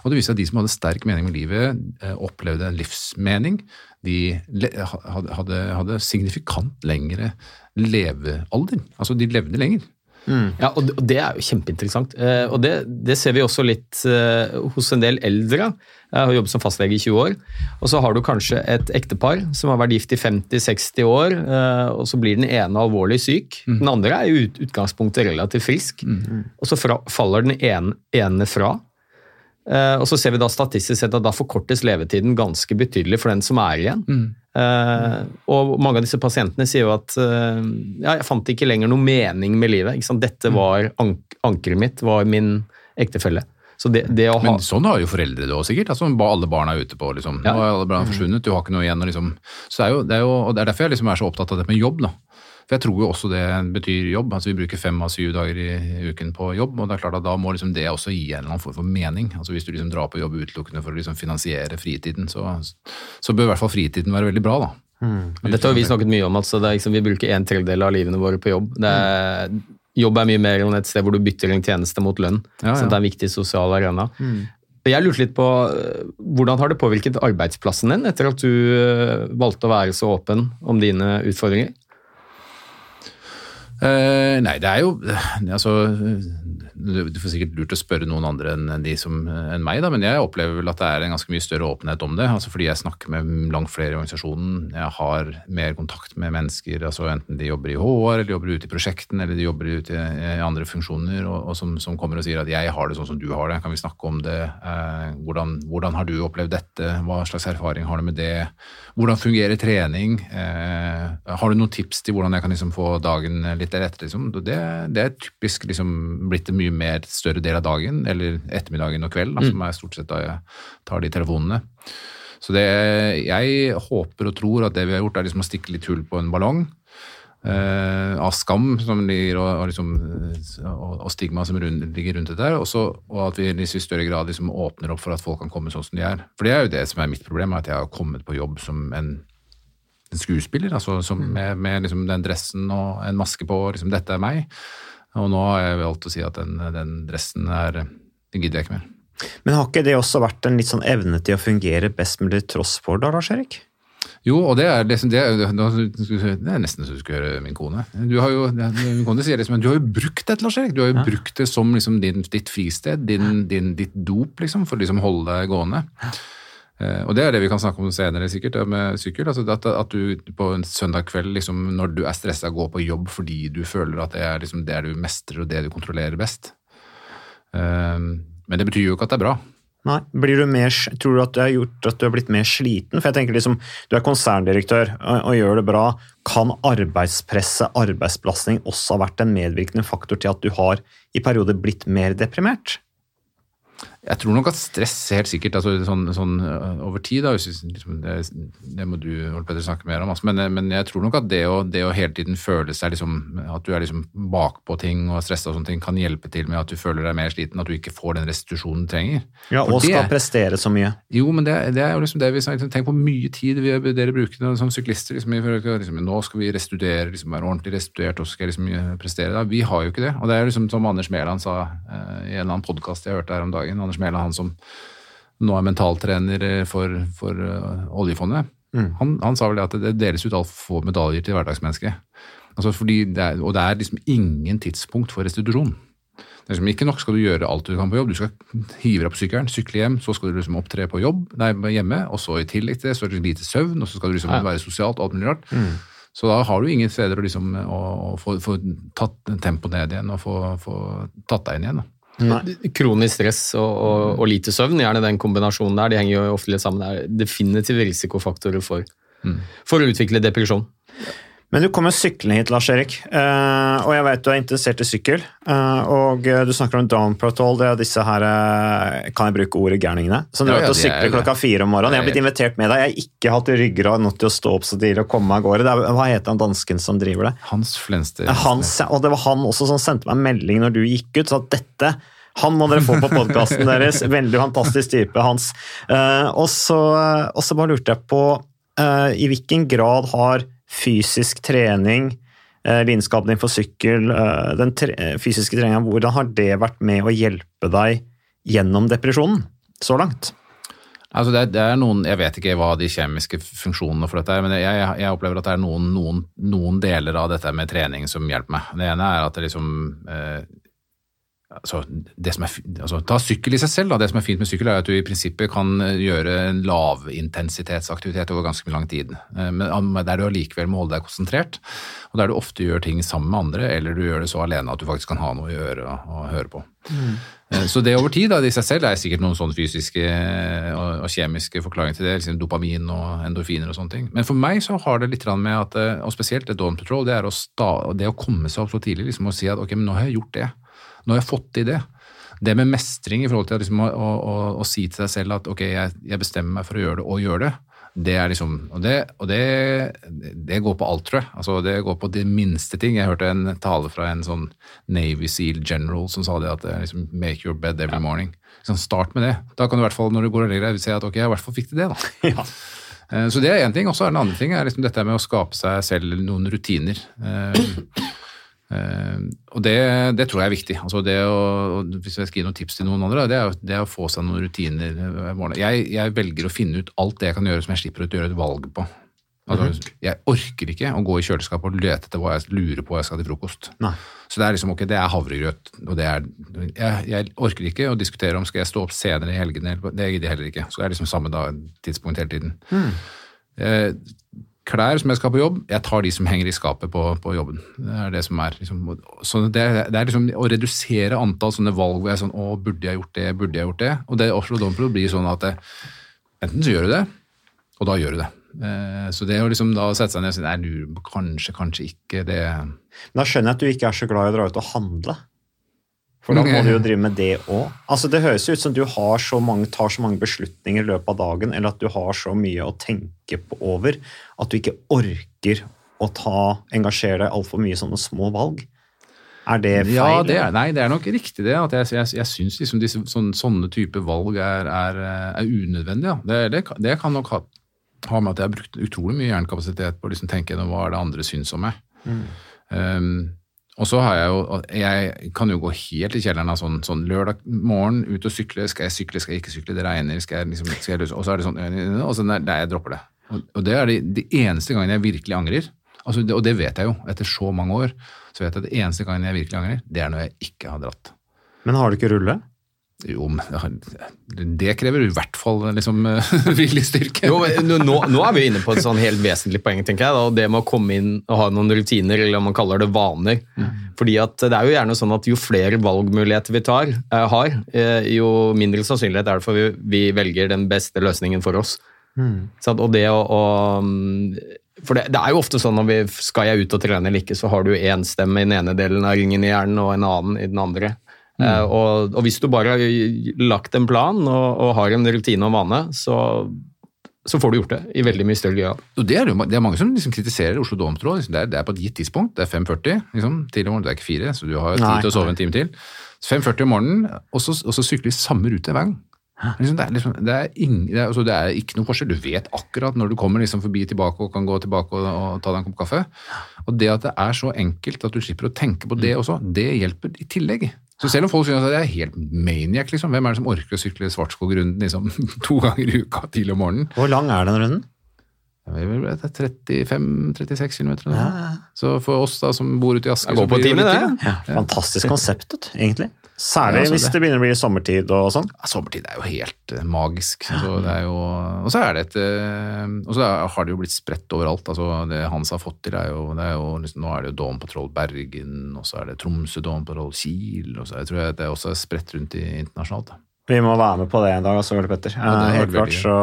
Og det viser at de som hadde sterk mening med livet, eh, opplevde en livsmening. De hadde, hadde signifikant lengre levealder. Altså de levde lenger. Ja, og det- er jo kjempeinteressant. Eh, Og det, det ser vi også litt eh, hos en del eldre. Jeg har jobbet som fastlege i 20 år. Og så har du kanskje et ektepar som har vært gift i 50-60 år, eh, og så blir den ene alvorlig syk. Den andre er i utgangspunktet relativt frisk. Og så fra, faller den ene, ene fra. Eh, og så ser vi da statistisk sett at da forkortes levetiden ganske betydelig for den som er igjen. Eh, og mange av disse pasientene sier jo at uh, ja, jeg fant ikke lenger noe mening med livet. Dette var ank ankeret mitt, var min ektefelle. Så det, det å ha Men sånn har jo foreldre det òg, sikkert. Altså, alle barna er ute på liksom. Ja. Nå er alle barna forsvunnet, du har ikke noe igjen. Liksom. Så det er jo, det er jo, og det er derfor jeg liksom er så opptatt av det med jobb. da. For jeg tror jo også det betyr jobb. altså Vi bruker fem av syv dager i uken på jobb, og det er klart at da må liksom det også gi en eller annen form for mening. altså Hvis du liksom drar på jobb utelukkende for å liksom finansiere fritiden, så, så bør i hvert fall fritiden være veldig bra. da. Mm. Dette har vi snakket mye om. Altså, det er liksom, vi bruker en tredjedel av livene våre på jobb. Det er, jobb er mye mer enn et sted hvor du bytter en tjeneste mot lønn. Ja, Så det er en viktig sosial arena. Mm. Jeg lurte litt på øh, hvordan har det påvirket arbeidsplassen din etter at du øh, valgte å være så åpen om dine utfordringer? Eh, nei, det er jo altså, Du får sikkert lurt å spørre noen andre enn de som, enn meg, da, men jeg opplever vel at det er en ganske mye større åpenhet om det. altså Fordi jeg snakker med langt flere i organisasjonen. Jeg har mer kontakt med mennesker, altså enten de jobber i HR, eller jobber ute i prosjekten, eller de jobber ute i andre funksjoner, og, og som, som kommer og sier at 'jeg har det sånn som du har det', kan vi snakke om det? Uh, hvordan, hvordan har du opplevd dette? Hva slags erfaring har du med det? Hvordan fungerer trening? Eh, har du noen tips til hvordan jeg kan liksom få dagen litt deretter? Liksom? Det, det er typisk liksom blitt en mye mer større del av dagen, eller ettermiddagen og kvelden, mm. som er stort sett da jeg tar de telefonene. Så det, jeg håper og tror at det vi har gjort, er liksom å stikke litt hull på en ballong. Eh, av skam som ligger, og, og, liksom, eh, og, og stigma som rund, ligger rundt dette. også, Og at vi i større grad liksom åpner opp for at folk kan komme sånn som de er. For det er jo det som er mitt problem, at jeg har kommet på jobb som en, en skuespiller. altså som, Med, med liksom den dressen og en maske på, liksom 'dette er meg'. Og nå har jeg valgt å si at den, den dressen er Den gidder jeg ikke mer. Men har ikke det også vært en litt sånn evne til å fungere best mulig tross for, da, Lars Erik? Jo, og det er, liksom, det, det er nesten så du skulle høre min kone. Du har jo, min kone sier liksom, du har jo brukt det, Lars Erik. Du har jo brukt det som liksom din, ditt fristed, din, din, ditt dop, liksom, for å liksom holde deg gående. Eh, og det er det vi kan snakke om senere, sikkert, med sykkel. Altså at, at du på en søndag kveld, liksom, når du er stressa, går på jobb fordi du føler at det er liksom, det du mestrer og det du kontrollerer best. Eh, men det betyr jo ikke at det er bra. Nei. Blir du mer, tror du at det har gjort at du har blitt mer sliten? For jeg tenker liksom, Du er konserndirektør og, og gjør det bra. Kan arbeidspresset, arbeidsbelastning, også ha vært en medvirkende faktor til at du har i perioder blitt mer deprimert? Jeg tror nok at stress helt sikkert, altså sånn, sånn øh, over tid, da, liksom, det, det må du Ole Petter, snakke mer om, altså, men, men jeg tror nok at det å, det å hele tiden føle seg liksom, at du er liksom bakpå ting og stressa og sånne ting, kan hjelpe til med at du føler deg mer sliten, at du ikke får den restitusjonen du trenger. Ja, og Og skal prestere så mye. Jo, men det, det er jo liksom det vi snakker Tenk på mye tid vi, dere bruker det som syklister. Liksom, liksom, nå skal vi restituere, liksom, være ordentlig restituert, og så skal jeg liksom eh, prestere. Da. Vi har jo ikke det. Og det er liksom som Anders Mæland sa eh, i en eller annen podkast jeg hørte her om dagen. Anders Mæland, han som nå er mentaltrener eh, for, for eh, oljefondet. Han, han sa vel det at det deles ut altfor få medaljer til hverdagsmennesket. Altså fordi det er, og det er liksom ingen tidspunkt for restitusjon. Det er liksom ikke nok skal du gjøre alt du kan på jobb. Du skal hive deg på sykkelen, sykle hjem, så skal du liksom opptre på jobb, nei, hjemme, og så i tillegg til det så er det lite søvn, og så skal du liksom være sosialt og alt mulig rart. Så da har du ingen steder å, liksom, å, å få, få tatt tempoet ned igjen og få, få tatt deg inn igjen. Da. Kronisk stress og, og, og lite søvn, gjerne den kombinasjonen der, de henger jo ofte litt sammen. Det er definitive risikofaktorer for, for å utvikle depresjon. Men du kommer syklende hit, Lars Erik, eh, og jeg vet du er interessert i sykkel. eh, og eh, du snakker om Down protol, det er disse her Kan jeg bruke ordet gærningene? Som drar Ja, ja, ut og er sykler klokka fire om morgenen. Jeg har blitt invitert med deg. Jeg har ikke hatt ryggrad nok til å stå opp så tidlig og komme meg av gårde. Er, hva heter han dansken som driver det? Hans Flenster. Hans, og det var han også som sendte meg en melding når du gikk ut, så at dette Han må dere få på podkasten deres. Veldig fantastisk type, Hans. Og så bare lurte jeg på i hvilken grad har fysisk trening, eh, lidenskapen for sykkel, eh, den tre fysiske treninga, hvordan har det vært med å hjelpe deg gjennom depresjonen så langt? Altså det, det er noen, Jeg vet ikke hva de kjemiske funksjonene for dette er, men jeg, jeg opplever at det er noen, noen, noen, deler av dette med trening som hjelper meg. Det ene er at det liksom eh, altså, det som er, altså, Ta sykkel i seg selv. Da. Det som er fint med sykkel, er at du i prinsippet kan eh, gjøre en lavintensitetsaktivitet over ganske lang tid. Eh, men der du allikevel må holde deg konsentrert, og der du ofte gjør ting sammen med andre, eller du gjør det så alene at du faktisk kan ha noe å gjøre og, høre på. Mm. Så det over tid da, i seg selv er sikkert noen sånne fysiske og, kjemiske forklaringer til det, liksom dopamin og endorfiner og sånne ting. Men for meg så har det litt med at, og spesielt det Dawn Patrol, det er å, sta, det å komme seg opp så tidlig liksom, og si at ok, men nå har jeg gjort det. Nå har jeg fått til det. Det med mestring i forhold til liksom å, å, å, si til deg selv at ok, jeg, jeg, bestemmer meg for å gjøre det, og gjør det, det er liksom Og, det, og det, det, går på alt, tror jeg. Altså, det går på de minste ting. Jeg hørte en tale fra en sånn Navy Seal general som sa det at er liksom make your bed every morning. Liksom, start med det. Da kan du i hvert fall, når du går og legger deg, se at ok, jeg i hvert fall fikk til det, da. Ja. Eh, så det er én ting. Og så er den andre ting er liksom dette med å skape seg selv noen rutiner. Eh, og det, det, tror jeg er viktig. Altså det å, hvis jeg skal gi noen tips til noen andre, det er, det er å få seg noen rutiner. Jeg, jeg, velger å finne ut alt det jeg kan gjøre som jeg slipper å gjøre et valg på. Altså, -hmm. Jeg orker ikke å gå i kjøleskapet og lete etter hva jeg lurer på hva jeg skal til frokost. Nei. Så det er liksom, ok, det er havregrøt. og det er, jeg, jeg, orker ikke å diskutere om skal jeg stå opp senere i helgene. Det gidder jeg heller ikke. Så det er liksom samme da, tidspunkt hele tiden. Mm. Uh, klær som jeg skal på jobb, jeg tar de som henger i skapet på, på jobben. Det er det som er liksom, så det, det, er liksom å redusere antall sånne valg hvor jeg er sånn Å, burde jeg gjort det, burde jeg gjort det? Og det Oslo Dompro blir sånn at det, enten så gjør du det, og da gjør du det. Eh, så det å liksom da sette seg ned og si nei, du, kanskje, kanskje ikke det Men Da skjønner jeg at du ikke er så glad i å dra ut og handle. For da må du jo drive med det òg. Altså, det høres ut som du så mange, tar så mange beslutninger i løpet av dagen, eller at du har så mye å tenke på over at du ikke orker å ta, engasjere deg altfor mye i sånne små valg. Er det feil? Ja, det er, nei, det er nok riktig det. at Jeg, jeg, jeg syns liksom disse, sånne, sånne type valg er, er, er unødvendige. Ja. Det, det, det, kan nok ha, ha, med at jeg har brukt utrolig mye hjernekapasitet på å liksom tenke gjennom hva er det andre syns om meg. Mm. Um, og så har jeg jo Jeg kan jo gå helt i kjelleren av sånn, sånn lørdag morgen, ut og sykle. Skal jeg sykle, skal jeg ikke sykle? Det regner. skal jeg liksom, skal jeg, Og så er det sånn Og så nei, jeg dropper det. Og det er de, de eneste gangene jeg virkelig angrer. Altså, og det vet jeg jo, etter så mange år. Så vet jeg at det eneste gangen jeg virkelig angrer, det er når jeg ikke har dratt. Men har du ikke rulle? Jo, men det krever i hvert fall liksom, viljestyrke. nå, nå, er vi inne på et sånn helt vesentlig poeng, tenker jeg. Da, det med å komme inn og ha noen rutiner, eller om man kaller det vaner. Mm. Fordi at Det er jo gjerne sånn at jo flere valgmuligheter vi tar, eh, har, eh, jo mindre sannsynlighet er det for vi, vi velger den beste løsningen for oss. Mm. Så, og det å, å for det, det, er jo ofte sånn når vi skal jeg ut og trene eller ikke, så har du én stemme i den ene delen av ringen i hjernen og en annen i den andre. Mm. Uh, og, og, hvis du bare har lagt en plan og, og har en rutine og vane, så, så, får du gjort det i veldig mye større grad. Det er, det er mange som liksom kritiserer Oslo Domtråd Liksom det, det, er på et gitt tidspunkt. Det er 5.40 liksom, tidlig morgen. Det er ikke fire, så du har tid til å sove en time til. 5.40 om morgenen, og så, og så sykler vi samme rute hver gang. Liksom, det, er liksom, det, er ing, det, er, altså, det, er ikke noe forskjell. Du vet akkurat når du kommer liksom forbi tilbake og kan gå tilbake og, og, ta deg en kopp kaffe. Og det at det er så enkelt at du slipper å tenke på det mm. også, det hjelper i tillegg. Så selv om folk synes at det er helt maniac, liksom, hvem er det som orker å sykle Svartskog-runden liksom, to ganger i uka tidlig om morgenen? Hvor lang er den runden? Det er 35-36 km. Ja. Så for oss da, som bor ute i Asker Det går på time, det. Ja. Fantastisk konsept, egentlig. Særlig ja, hvis det begynner å bli sommertid og sånn. Ja, sommertid er jo helt uh, magisk. Så jo, og så er det et uh, Og så har det jo blitt spredt overalt. Altså, det Hans har fått til, er jo, er jo liksom, Nå er det jo Dawn Patrol Bergen, og så er det Tromsø Dawn Patrol Kiel, og så jeg tror jeg det også er spredt rundt i internasjonalt. Da. Vi må være med på det en dag, altså, Ole Petter. Ja, helt klart, så,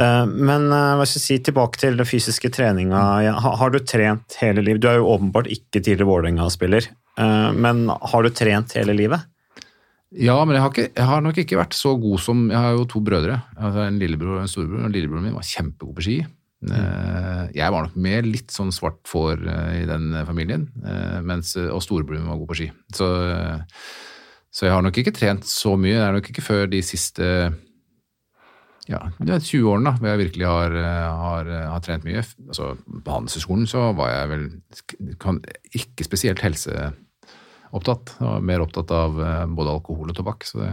uh, men hva skal jeg si, tilbake til den fysiske treninga. Har, du trent hele livet? Du er jo åpenbart ikke tidligere Vålerenga-spiller, men har du trent hele livet? Ja, men jeg har, ikke, jeg har, nok ikke vært så god som Jeg har jo to brødre. Altså en lillebror og en storebror. og Lillebroren min var kjempegod på ski. Mm. Jeg var nok med litt sånn svart får eh, i den familien, eh, mens, og storebroren min var god på ski. Så, Så jeg har nok ikke trent så mye. Det er nok ikke før de siste ja, er 20 årene da, hvor jeg virkelig har, eh, har, eh, har trent mye. Altså, på Handelshøyskolen så var jeg vel kan, ikke spesielt helseopptatt. Jeg var mer opptatt av eh, både alkohol og tobakk. Så det,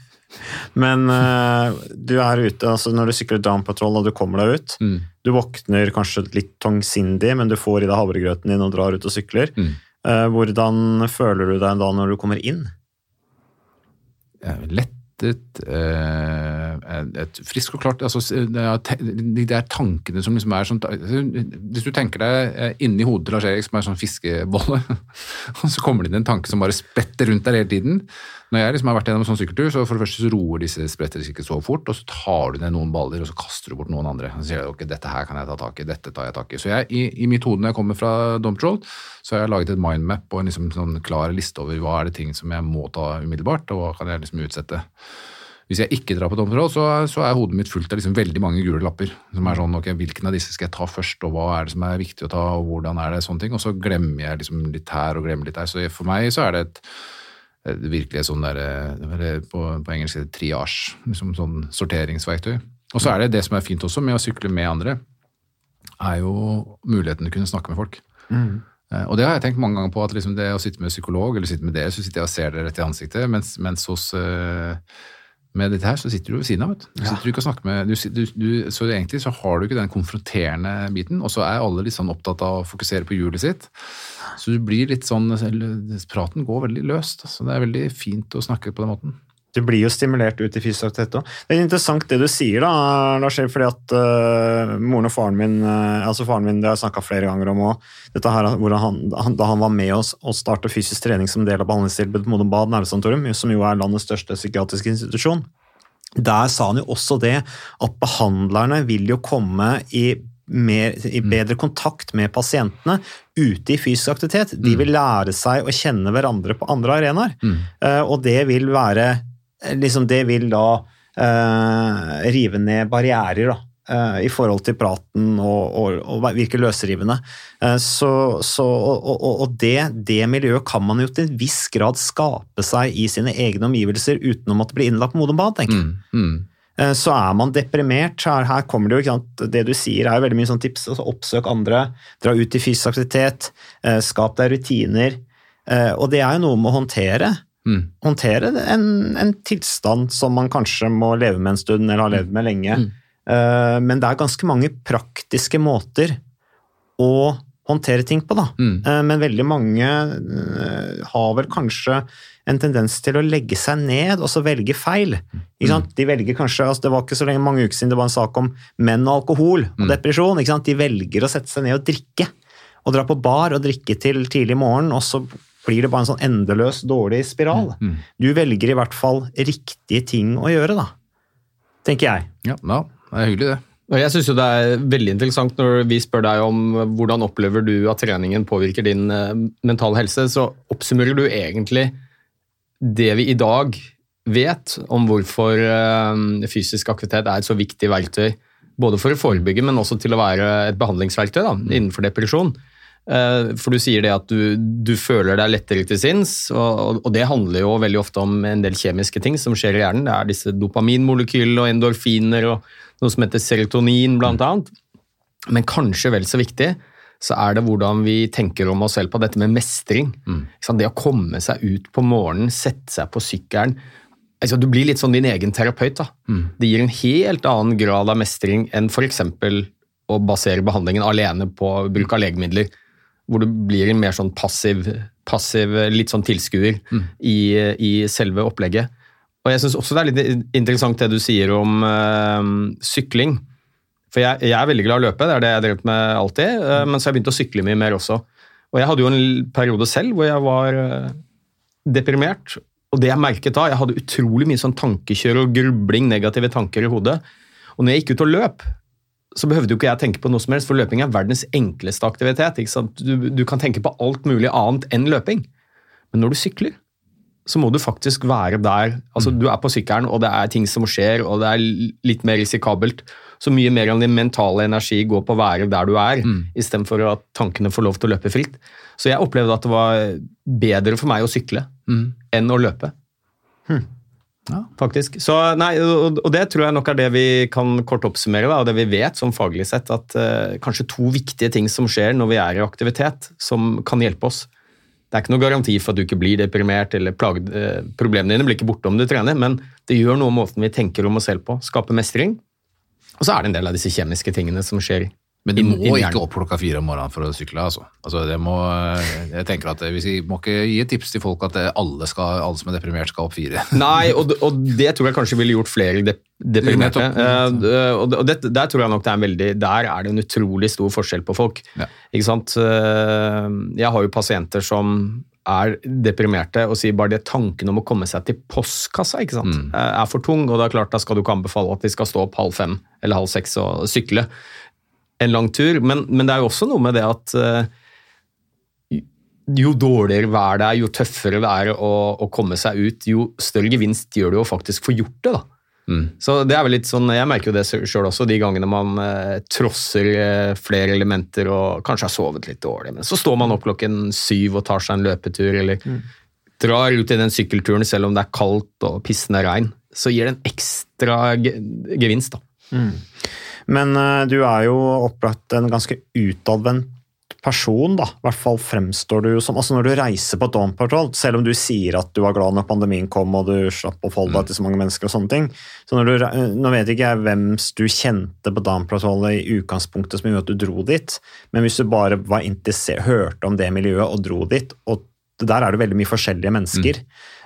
Men uh, du er ute, altså når du sykler down patrol og du kommer deg ut, mm, du våkner kanskje litt tungsindig, men du får i deg havregrøten din og drar ut og sykler. mm. Uh, hvordan føler du deg da når du kommer inn? Er lettet, eh, et frisk og klart altså, De der tankene som liksom er sånn Hvis du tenker deg eh, inni hodet til Lars Erik som er sånn fiskebolle, og så kommer det inn en tanke som bare spetter rundt der hele tiden. Når jeg liksom har vært gjennom en sånn sykkeltur, så for det første så roer disse spretter ikke så fort, og så tar du ned noen baller, og så kaster du bort noen andre. Så sier du ok, dette her kan jeg ta tak i, dette tar jeg tak i. Så jeg, i, i mitt hode når jeg kommer fra Domtroll, så har jeg laget et mindmap og en liksom sånn klar liste over hva er det ting som jeg må ta umiddelbart, og hva kan jeg liksom utsette. Hvis jeg ikke drar på domtroll, så, så er hodet mitt fullt av liksom veldig mange gule lapper. Som er sånn, ok, Hvilken av disse skal jeg ta først, og hva er det som er viktig å ta, og hvordan er det, sånne ting. Og så glemmer jeg liksom litt her og glemmer litt der. Så for meg så er det et, et virkelig et sånn der, eh, på, på engelsk heter triasje. triage, liksom sånn sorteringsverktøy. Og så er det det som er fint også med å sykle med andre, er jo muligheten til å kunne snakke med folk. Mm. Og det har jeg tenkt mange ganger på, at liksom det å sitte med psykolog, eller sitte med dere, så sitter jeg og ser dere rett i ansiktet, mens, mens hos eh, med dette her, så sitter du ved siden av. vet du. ja. sitter ikke og snakker med, du, du, du, så egentlig så har du ikke den konfronterende biten, og så er alle litt sånn opptatt av å fokusere på hjulet sitt. Så du blir litt sånn, praten går veldig løst. Så det er veldig fint å snakke på den måten. Du blir jo stimulert ut i fysisk aktivitet òg. Det er interessant det du sier, da, Lars fordi at uh, moren og faren min uh, altså faren min, Det har jeg snakka flere ganger om òg. Da han var med oss og starta fysisk trening som del av behandlingstilbudet på Modum Bad nervesanatorium, som jo er landets største psykiatriske institusjon, der sa han jo også det at behandlerne vil jo komme i mer, i bedre kontakt med pasientene ute i fysisk aktivitet. De vil lære seg å kjenne hverandre på andre arenaer. Mm. og det vil være liksom Det vil da eh, rive ned barrierer, da. eh, I forhold til praten og, og, og virke løsrivende. Eh, så, så, og og, det, det miljøet kan man jo til en viss grad skape seg i sine egne omgivelser uten å måtte bli innlagt på Modum Bad, tenker jeg. Mm. Mm. Eh, Så er man deprimert, så er, her kommer det jo ikke sant, Det du sier er jo veldig mye sånn tips. altså Oppsøk andre, dra ut i fysisk aktivitet, eh, skap deg rutiner. Eh, Og det er jo noe med å håndtere. Mm. Håndtere en, en tilstand som man kanskje må leve med en stund, eller har levd med lenge. Eh, Men det er ganske mange praktiske måter å håndtere ting på, da. Mm. Uh, Men veldig mange uh, har vel kanskje en tendens til å legge seg ned og så velge feil. Ikke sant? De velger kanskje, altså Det var ikke så lenge mange uker siden det var en sak om menn og alkohol og depresjon. Ikke sant? De velger å sette seg ned og drikke. Og dra på bar og drikke til tidlig morgen, og så blir det bare en sånn endeløs dårlig spiral. Du velger i hvert fall riktige ting å gjøre, da. Tenker jeg. Ja, ja, det er hyggelig det. Jeg synes Det er veldig interessant når vi spør deg om hvordan opplever du at treningen påvirker din eh, mentale helse, så oppsummerer du egentlig det vi i dag vet om hvorfor eh, fysisk aktivitet er et så viktig verktøy. Både for å forebygge, men også til å være et behandlingsverktøy da, innenfor depresjon. Eh, For du sier det at du, du føler deg lettere til sinns, og, og det handler jo veldig ofte om en del kjemiske ting som skjer i hjernen. Det er disse dopaminmolekylene og endorfiner og noe som heter serotonin, blant annet. Men kanskje vel så viktig så er det hvordan vi tenker om oss selv på dette med mestring. Mm. Det å komme seg ut på morgenen, sette seg på sykkelen. Altså, du blir litt sånn din egen terapeut. da. Det gir en helt annen grad av mestring enn f.eks. å basere behandlingen alene på bruk av legemidler. Hvor du blir en mer sånn passiv, passiv litt sånn tilskuer i, i selve opplegget. Og jeg syns også det er litt interessant det du sier om øh, sykling. For jeg, jeg er veldig glad i å løpe, det er det jeg har drevet med alltid. Øh, men så har jeg begynt å sykle mye mer også. Og jeg hadde jo en periode selv hvor jeg var øh, deprimert. Og det jeg merket da, jeg hadde utrolig mye sånn tankekjør og grubling, negative tanker i hodet. Og når jeg gikk ut og løp, så behøvde jo ikke jeg tenke på noe som helst, for løping er verdens enkleste aktivitet. Du, du kan tenke på alt mulig annet enn løping. Men når du sykler, så må du faktisk være der. Altså, Du er på sykkelen, og det er ting som skjer, og det er litt mer risikabelt. Så mye mer av din mentale energi går på å være der du er, istedenfor at tankene får lov til å løpe fritt. Så jeg opplevde at det var bedre for meg å sykle. enn å løpe. Faktisk. Så, nei, og, det tror jeg nok er det vi kan kort oppsummere, da, og det vi vet som faglig sett, at uh, kanskje to viktige ting som skjer når vi er i aktivitet, som kan hjelpe oss. Det er ikke noe garanti for at du ikke blir deprimert, eller plagd, uh, problemene dine blir ikke borte om du trener, men det gjør noe med måten vi tenker om oss selv på. Skaper mestring. Og så er det en del av disse kjemiske tingene som skjer Men du må ikke opp klokka fire om morgenen for å sykle, altså. altså det må, jeg tenker at vi må ikke gi et tips til folk at alle, skal, alle som er deprimert, skal opp fire. Nei, og, og det tror jeg kanskje ville gjort flere dep deprimerte. Eh, og det, der tror jeg nok det er en veldig Der er det en utrolig stor forskjell på folk. Ja. Ikke sant? Eh, Jeg har jo pasienter som er deprimerte og sier bare det tanken om å komme seg til postkassa ikke sant? Mm. eh, er for tung, og det er klart da skal du ikke anbefale at de skal stå opp halv fem eller halv seks og sykle en lang tur. Men, men det er jo også noe med det at eh, jo dårligere vær det er, jo tøffere det er å, å komme seg ut, jo større gevinst gjør det jo faktisk få gjort det. da. Mm. Så det er vel litt sånn, Jeg merker jo det sjøl også, de gangene man eh, trosser eh, flere elementer og kanskje har sovet litt dårlig, men så står man opp klokken syv og tar seg en løpetur, eller drar ut i den sykkelturen selv om det er kaldt og pissende regn. Så gir det en ekstra ge gevinst, da. Men eh, du er jo opplagt en ganske utadvendt person, da. I hvert fall fremstår du som Altså når du reiser på Dawn Patrol, selv om du sier at du var glad når pandemien kom og du slapp å forholde deg til så mange mennesker og sånne ting så du, Nå vet ikke jeg hvem du kjente på Dawn Patrol i utgangspunktet som gjorde at du dro dit, men hvis du bare var interessert, hørte om det miljøet og dro dit, og der er det veldig mye forskjellige mennesker.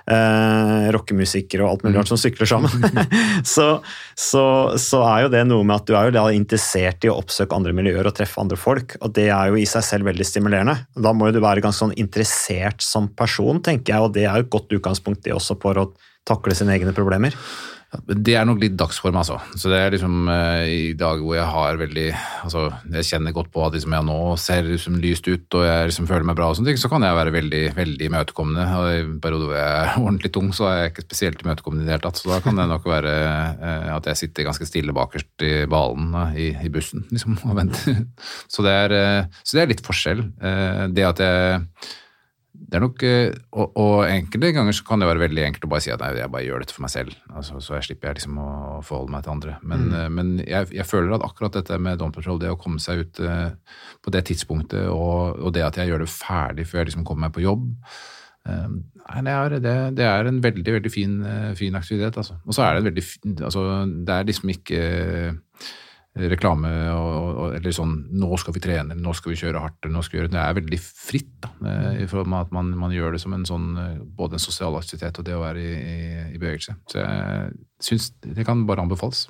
Eh, rockemusikere og alt mulig rart som sykler sammen. så, så, så er jo det noe med at du er jo da interessert i å oppsøke andre miljøer og treffe andre folk, og det er jo i seg selv veldig stimulerende. Da må jo du være ganske sånn interessert som person, tenker jeg, og det er jo et godt utgangspunkt det også for å takle sine egne problemer. Det er nok litt dagsform, altså. Så det er liksom eh, i dag hvor jeg har veldig Altså, jeg kjenner godt på at liksom jeg nå ser liksom lyst ut, og jeg liksom føler meg bra og sånne ting, så kan jeg være veldig, veldig imøtekommende. Og i perioder hvor jeg er ordentlig tung, så er jeg ikke spesielt imøtekommende i det hele tatt. Så da kan det nok være eh, at jeg sitter ganske stille bakerst i balen da, i, i bussen, liksom, og venter. Så det er, eh, så det er litt forskjell. Eh, Det at jeg det er nok, eh, og, og enkelte ganger så kan det være veldig enkelt å bare si at nei, jeg bare gjør dette for meg selv, altså, så jeg slipper jeg liksom å forholde meg til andre. Men, mm. men jeg, jeg føler at akkurat dette med Don Patrol, det å komme seg ut eh, på det tidspunktet, og, og det at jeg gjør det ferdig før jeg liksom kommer meg på jobb, eh, nei, det, er, det, det er en veldig, veldig fin, eh, fin aktivitet. Altså. Og så er det en veldig altså, det er liksom ikke reklame og, og, eller sånn 'nå skal vi trene', 'nå skal vi kjøre hardt', 'nå skal vi gjøre Det er veldig fritt, da, eh, i form av at man, man gjør det som en sånn eh, både en sosial aktivitet og det å være i, i, i bevegelse. Så jeg syns det kan bare anbefales.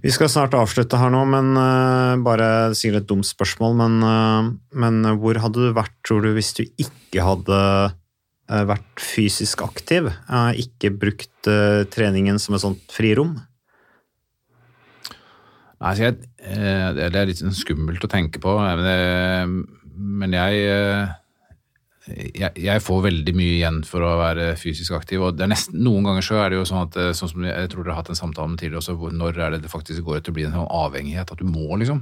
Vi skal snart avslutte her nå, men uh, bare sikkert et dumt spørsmål, men, uh, men hvor hadde du vært, tror du, hvis du ikke hadde uh, vært fysisk aktiv? ikke brukt treningen som et sånt frirom? Nei, jeg, eh, det er litt sånn skummelt å tenke på, men, det, men jeg, eh, jeg jeg får veldig mye igjen for å være fysisk aktiv. og nesten, Noen ganger så er det jo sånn at eh, sånn som jeg tror dere har hatt en samtale med tidligere også, når er det det faktisk går til å bli en sånn avhengighet, at du må, liksom.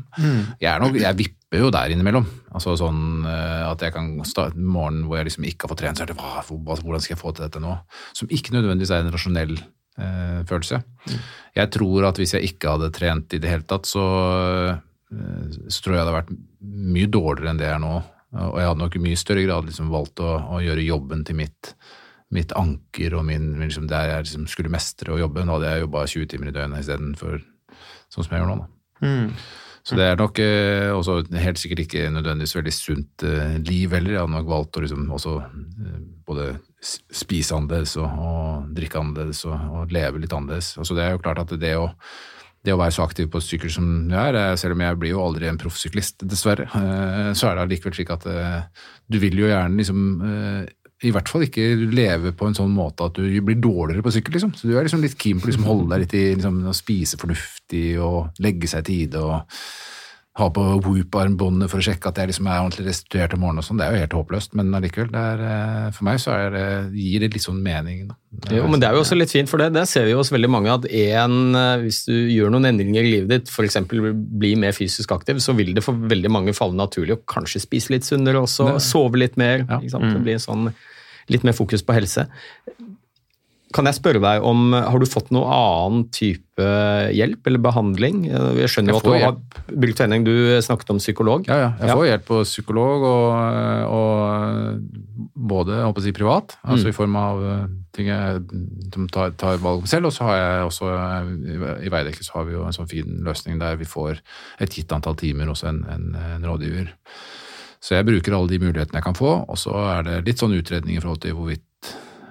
Jeg, er nok, jeg vipper jo der innimellom. Altså sånn eh, at jeg kan starte en morgen hvor jeg liksom ikke har fått trent, så er det hva- hvordan skal jeg få til dette nå? Som ikke nødvendigvis er en rasjonell eh, følelse. Jeg tror at hvis jeg ikke hadde trent i det hele tatt, så, eh, så tror jeg det hadde vært mye dårligere enn det jeg er nå. Og jeg hadde nok i mye større grad liksom valgt å, å gjøre jobben til mitt, mitt anker og min, liksom, der jeg liksom skulle mestre å jobbe. Nå hadde jeg jobba 20 timer i døgnet istedenfor sånn som jeg gjør nå. Da. Så det er nok eh, også helt sikkert ikke nødvendigvis veldig sunt eh, liv heller. Jeg hadde nok valgt å liksom også eh, både spise annerledes og, og drikke annerledes og, og leve litt annerledes. Altså det er jo klart at det å, det å være så aktiv på sykkel som jeg er, eh, selv om jeg blir jo aldri en proffsyklist, dessverre, eh, så er det allikevel slik at eh, du vil jo gjerne liksom i hvert fall ikke leve på en sånn måte at du blir dårligere på sykkel. liksom. Så du er liksom litt keen på å liksom holde deg litt i liksom, å spise fornuftig og legge seg i tide og ha på Whoop-armbåndet for å sjekke at jeg liksom er ordentlig restituert om morgenen og sånn. Det er jo helt håpløst, men allikevel, det er, eh, for meg så er det, gir det litt sånn mening. da. Jo, men Det er jo også litt fint, for det, det ser vi jo hos veldig mange at en, eh, hvis du gjør noen endringer i livet ditt, f.eks. bli mer fysisk aktiv, så vil det for veldig mange falle naturlig å kanskje spise litt sunnere også, Det- sove litt mer. Ja. Ikke sant? Det blir sånn litt mer fokus på helse. Kan jeg spørre deg om, Har du fått noe annen type hjelp eller behandling? Jeg skjønner jo at du hjelp. har brukt trening, du snakket om psykolog. Ja, ja. Jeg får hjelp på psykolog og, og både jeg håper å si, privat, altså Mm. i form av eh, ting jeg som tar, tar valg om selv, og så har jeg også eh, i Veidekke så har vi jo en sånn fin løsning der vi får et gitt antall timer hos en, en, en rådgiver. Så jeg bruker alle de mulighetene jeg kan få, og så er det litt sånn utredning i forhold til hvorvidt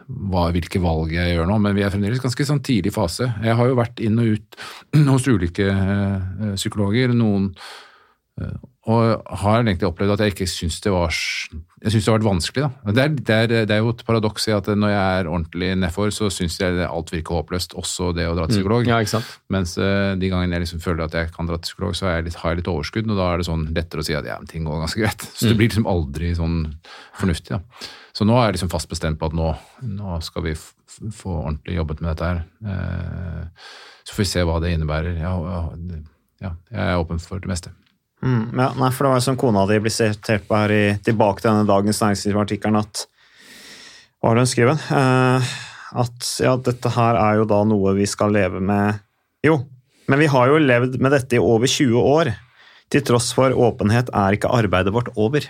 hva, hvilke valg jeg gjør nå, men vi er fremdeles ganske sånn tidlig fase. Jeg har jo vært inn og ut hos ulike eh, psykologer, noen eh, og har egentlig opplevd at jeg ikke syns det var Jeg syns det har vært vanskelig, da. Det er, det, er, det er jo et paradoks i at når jeg er ordentlig nedfor, så syns jeg alt virker håpløst, også det å dra til psykolog. Ja, ikke sant? Mens eh, de gangene jeg liksom føler at jeg kan dra til psykolog, så er jeg litt, har jeg litt overskudd, og da er det sånn lettere å si at ja, ting går ganske greit. Så det blir liksom aldri sånn fornuftig, da. Så nå er jeg liksom fast bestemt på at nå, nå skal vi få ordentlig jobbet med dette her. Eh, så får vi se hva det innebærer. Ja, ja, ja, jeg er åpen for det meste. Mm, ja, nei, for det var jo som kona di ble sitert på her i, tilbake til denne Dagens Næringsliv-artikkelen at Hva har hun skrevet? Eh, at ja, dette her er jo da noe vi skal leve med Jo, men vi har jo levd med dette i over 20 år. Til tross for åpenhet er ikke arbeidet vårt over.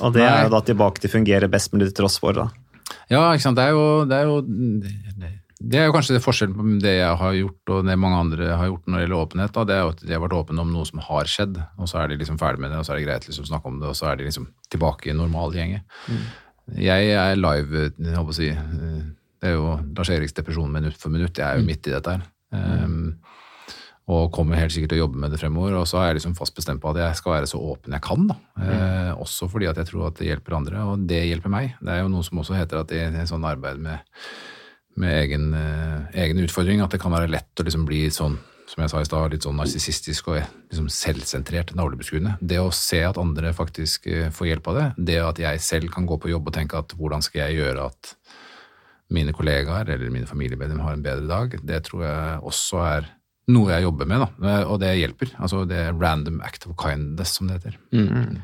Og det Nei. er jo da tilbake til fungerer best mulig til tross for, da. Ja, ikke sant. Det er jo, det er jo, det er jo kanskje det forskjellen på det jeg har gjort og det mange andre har gjort når det gjelder åpenhet. Da. Det er jo at de har vært åpne om noe som har skjedd, og så er de liksom ferdig med det, og så er det greit liksom å snakke om det, og så er de liksom tilbake i normalgjengen. Jeg er live, jeg håper å si. eh, Det er jo Lars Eriks depresjon minutt for minutt. Jeg er jo midt i dette her. Um, og kommer helt sikkert til å jobbe med det fremover. Og så er jeg liksom fast bestemt på at jeg skal være så åpen jeg kan. da. Eh, også fordi at jeg tror at det hjelper andre, og det hjelper meg. Det er jo noe som også heter at det en sånn arbeid med, med egen, eh, egen utfordring, at det kan være lett å liksom bli sånn, som jeg sa i stad, litt sånn narsissistisk og liksom selvsentrert, navlebeskuende. Det å se at andre faktisk eh, får hjelp av det, det at jeg selv kan gå på jobb og tenke at hvordan skal jeg gjøre at mine kollegaer eller mine familiemedlemmer har en bedre dag, det tror jeg også er noe jeg jobber med, da. og det hjelper. Altså det er random act of kindness, som det heter. Mm.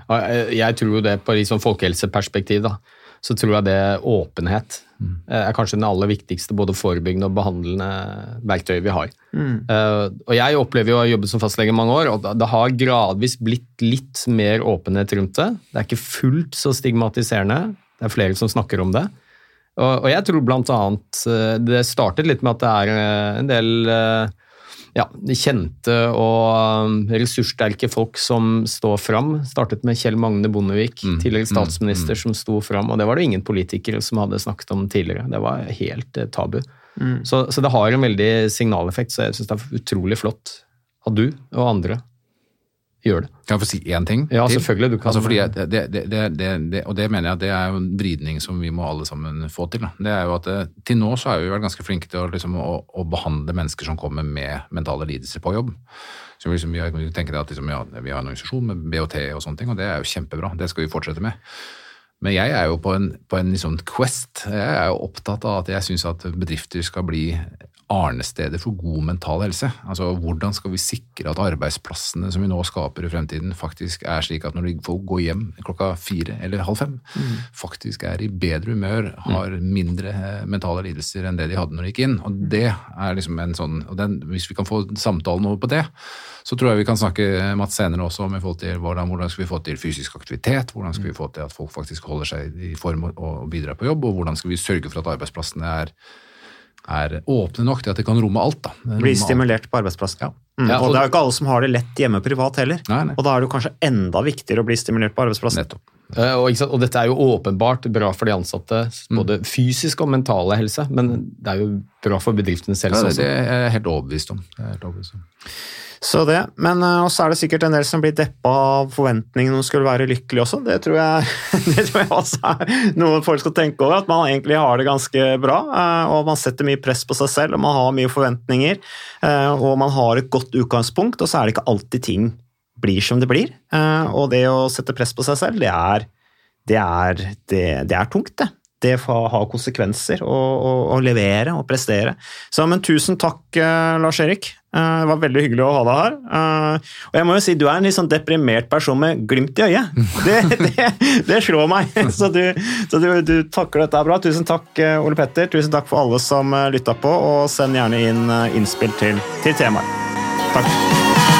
Jeg tror jo det på sånn folkehelseperspektiv, da, så tror jeg det åpenhet mm. er kanskje den aller viktigste både forebyggende og behandlende verktøyet vi har. Eh, og jeg opplever jo å ha jobbet som fastlege i mange år, og det- har gradvis blitt litt mer åpenhet rundt det. Det er ikke fullt så stigmatiserende. Det er flere som snakker om det. Og, og jeg tror blant annet eh, Det startet litt med at det er eh, en del eh, ja, kjente og um, ressurssterke folk som står fram. Startet med Kjell Magne Bondevik, tidligere statsminister, som sto fram. Og det var det ingen politikere som hadde snakket om tidligere. Det var helt tabu. tabu. Så, så det har en veldig signaleffekt, så jeg syns det er utrolig flott av du og andre gjør det. Kan jeg få si én ting? Ja, til? selvfølgelig, du kan. Altså fordi jeg- det, det, det, og det mener jeg at det er en vridning som vi må alle sammen få til. Da. Det er jo at Til nå så har vi vært ganske flinke til å, liksom, å, å behandle mennesker som kommer med mentale lidelser på jobb. Så liksom, vi, har- vi tenker at liksom, ja, vi har en organisasjon med BOT og sånne ting, og det er jo kjempebra. Det skal vi fortsette med. Men jeg er jo på en, på en liksom quest. Jeg er jo opptatt av at jeg syns at bedrifter skal bli arnesteder for god mental helse. Altså Hvordan skal vi sikre at arbeidsplassene som vi nå skaper i fremtiden, faktisk er slik at når folk går hjem klokka fire eller halv fem, faktisk er i bedre humør, har mindre eh, mentale lidelser enn det de hadde når de gikk inn. Og det er liksom en sånn, og den, Hvis vi kan få samtalen over på det, så tror jeg vi kan snakke Mats, senere også om i forhold til hvordan, hvordan skal vi få til fysisk aktivitet, hvordan skal vi få til at folk faktisk holder seg i form og, og bidrar på jobb, og hvordan skal vi sørge for at arbeidsplassene er, er åpne nok til at de kan romme alt. da. Bli Romme alt. stimulert på arbeidsplassen. Ja. Mm, Ja, og og- det er jo ikke alle som har det lett hjemme privat heller. Nei, nei. Og da er det jo kanskje enda viktigere å bli stimulert på arbeidsplassen. Nettopp. Eh, Og, ikke sant? og dette er jo åpenbart bra for de ansatte, både fysisk og mentale helse, men det er jo bra for bedriftenes helse Ja, det, det er jeg helt overbevist om. Det er jeg helt overbevist om. Så det, Men eh, også er det sikkert en del som blir deppa av forventningene om skulle være lykkelig også. Det tror jeg, det tror jeg også er noe folk skal tenke over. At man egentlig har det ganske bra, eh, og man setter mye press på seg selv, og man har mye forventninger. eh, Og man har et godt utgangspunkt, og så er det ikke alltid ting blir som det blir. Og det å sette press på seg selv, det er, det er, det er tungt, det. Det får ha konsekvenser å, å, å levere og prestere. Så, men tusen takk, eh, Lars Erik. Eh, Det var veldig hyggelig å ha deg her. Eh, Og jeg må jo si, du er en litt sånn deprimert person med glimt i øyet. Det, det, det slår meg. Så, du, så du, du takler dette bra. Tusen takk, Ole Petter. Tusen takk for alle som lytta på, og send gjerne inn innspill til, til temaet. Takk.